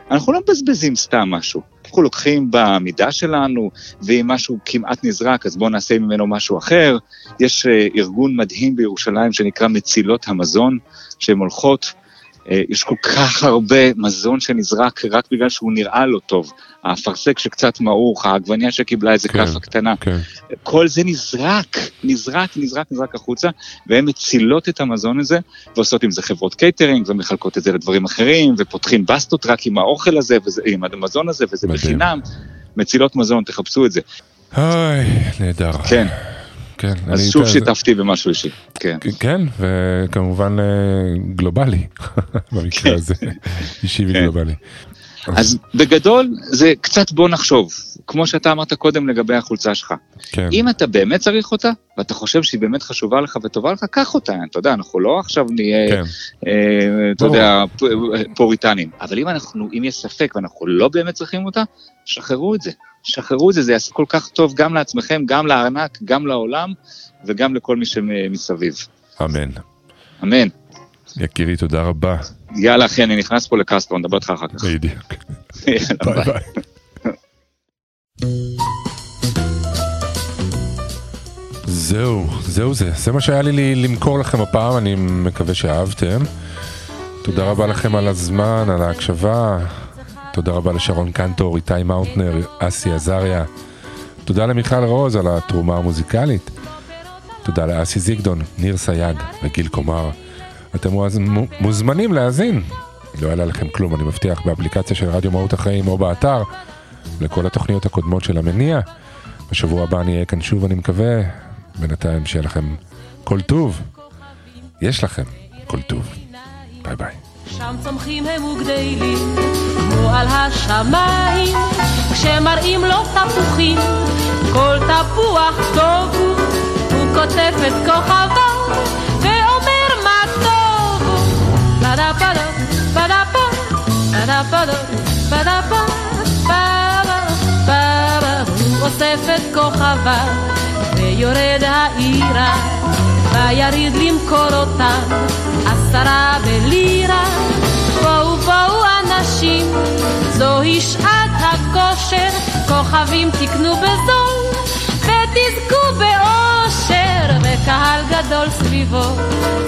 שאנחנו לא מבזבזים סתם משהו. אנחנו לוקחים במידה שלנו, ואם משהו כמעט נזרק, אז בואו נעשה ממנו משהו אחר. יש אה, ארגון מדהים בירושלים שנקרא מצילות המזון, שהן הולכות, יש כל כך הרבה מזון שנזרק רק בגלל שהוא נראה לא טוב. האפרסק שקצת מעוך, העגבניה שקיבלה איזה
כן,
כאפה קטנה.
כן.
כל זה נזרק, נזרק, נזרק, נזרק החוצה, והן מצילות את המזון הזה, ועושות עם זה חברות קייטרינג, ומחלקות את זה לדברים אחרים, ופותחים בסטות רק עם האוכל הזה, וזה, עם המזון הזה, וזה
מדהים.
בחינם. מצילות מזון, תחפשו את זה.
אוי, נהדר.
כן,
כן.
אז שוב
איתה-
שיתפתי במשהו אישי. כן.
כן, וכמובן אה, גלובלי, [laughs] במקרה הזה, [laughs] אישי
כן.
וגלובלי.
אז בגדול, זה קצת בוא נחשוב, כמו שאתה אמרת קודם לגבי החולצה שלך.
כן,
אם אתה באמת צריך אותה, ואתה חושב שהיא באמת חשובה לך וטובה לך, קח אותה, אתה יודע, אנחנו לא עכשיו נהיה...
כן,
אה, אתה. יודע, פוריטנים. אבל אם אנחנו, אם יש ספק ואנחנו לא באמת צריכים אותה, שחררו את זה. שחררו את זה, זה יעשה כל כך טוב גם לעצמכם, גם לארנק, גם לעולם וגם לכל מי שמסביב.
אמן.
אמן.
יקירי, תודה רבה.
יאללה, אחי, אני נכנס פה לקסטרו, נדבר איתך אחר כך.
בדיוק. ביי
ביי.
זהו, זהו זה. זה מה שהיה לי למכור לכם הפעם, אני מקווה שאהבתם. תודה רבה לכם על הזמן, על ההקשבה. תודה רבה לשרון קנטור, איתי מאונטנר, אסי עזריה. תודה למיכל רוז על התרומה המוזיקלית. תודה לאסי זיגדון, ניר סייג וגיל קומר. אתם מוזמנים להאזין. לא יעלה לכם כלום, אני מבטיח, באפליקציה של רדיו מהות החיים או באתר, לכל התוכניות הקודמות של המניע. בשבוע הבא אני אהיה כאן שוב, אני מקווה. בינתיים שיהיה לכם כל טוב. יש לכם כל טוב. ביי ביי.
שם צומחים הם וגדלים, כמו על השמיים, כשמראים לו תפוחים, כל תפוח טוב הוא, הוא כותב את כוכביו, ואומר מה טוב? הוא. פדה, פדה פדה, פדה, הוא אוסף את כוכביו, ויורד העירה, ויריד למכור אותם, עשרה בלירה. בואו בואו אנשים, זוהי שעת הכושר, כוכבים תקנו בזול, ותזכו באושר, וקהל גדול סביבו,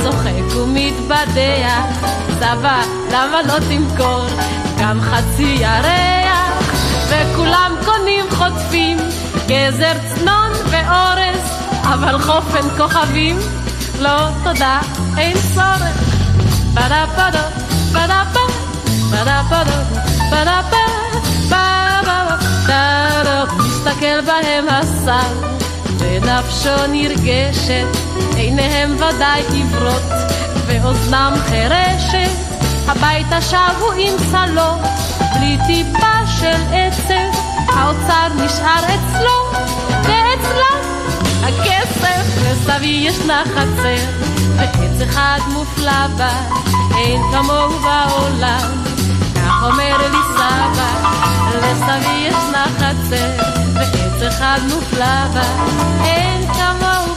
צוחק ומתבדח, סבא, למה לא תמכור גם חצי ירח? וכולם קונים חוטפים, גזר צנון ואורז, אבל חופן כוכבים, לא תודה, אין צורך. פדה פדה, פדה פדה, פדה פדה, פדה פדה, פדה מסתכל בהם השר, ונפשו נרגשת, עיניהם ודאי עיוורות, ואוזנם חירשת, הביתה שבו עם צלו, בלי טיפה של עצב, האוצר נשאר אצלו, הכסף, לסבי ישנה חצר, ועץ אחד מופלא בה, אין כמוהו בעולם. כך אומר לי סבא, לסבי ישנה חצר, ועץ אחד מופלא בה, אין כמוהו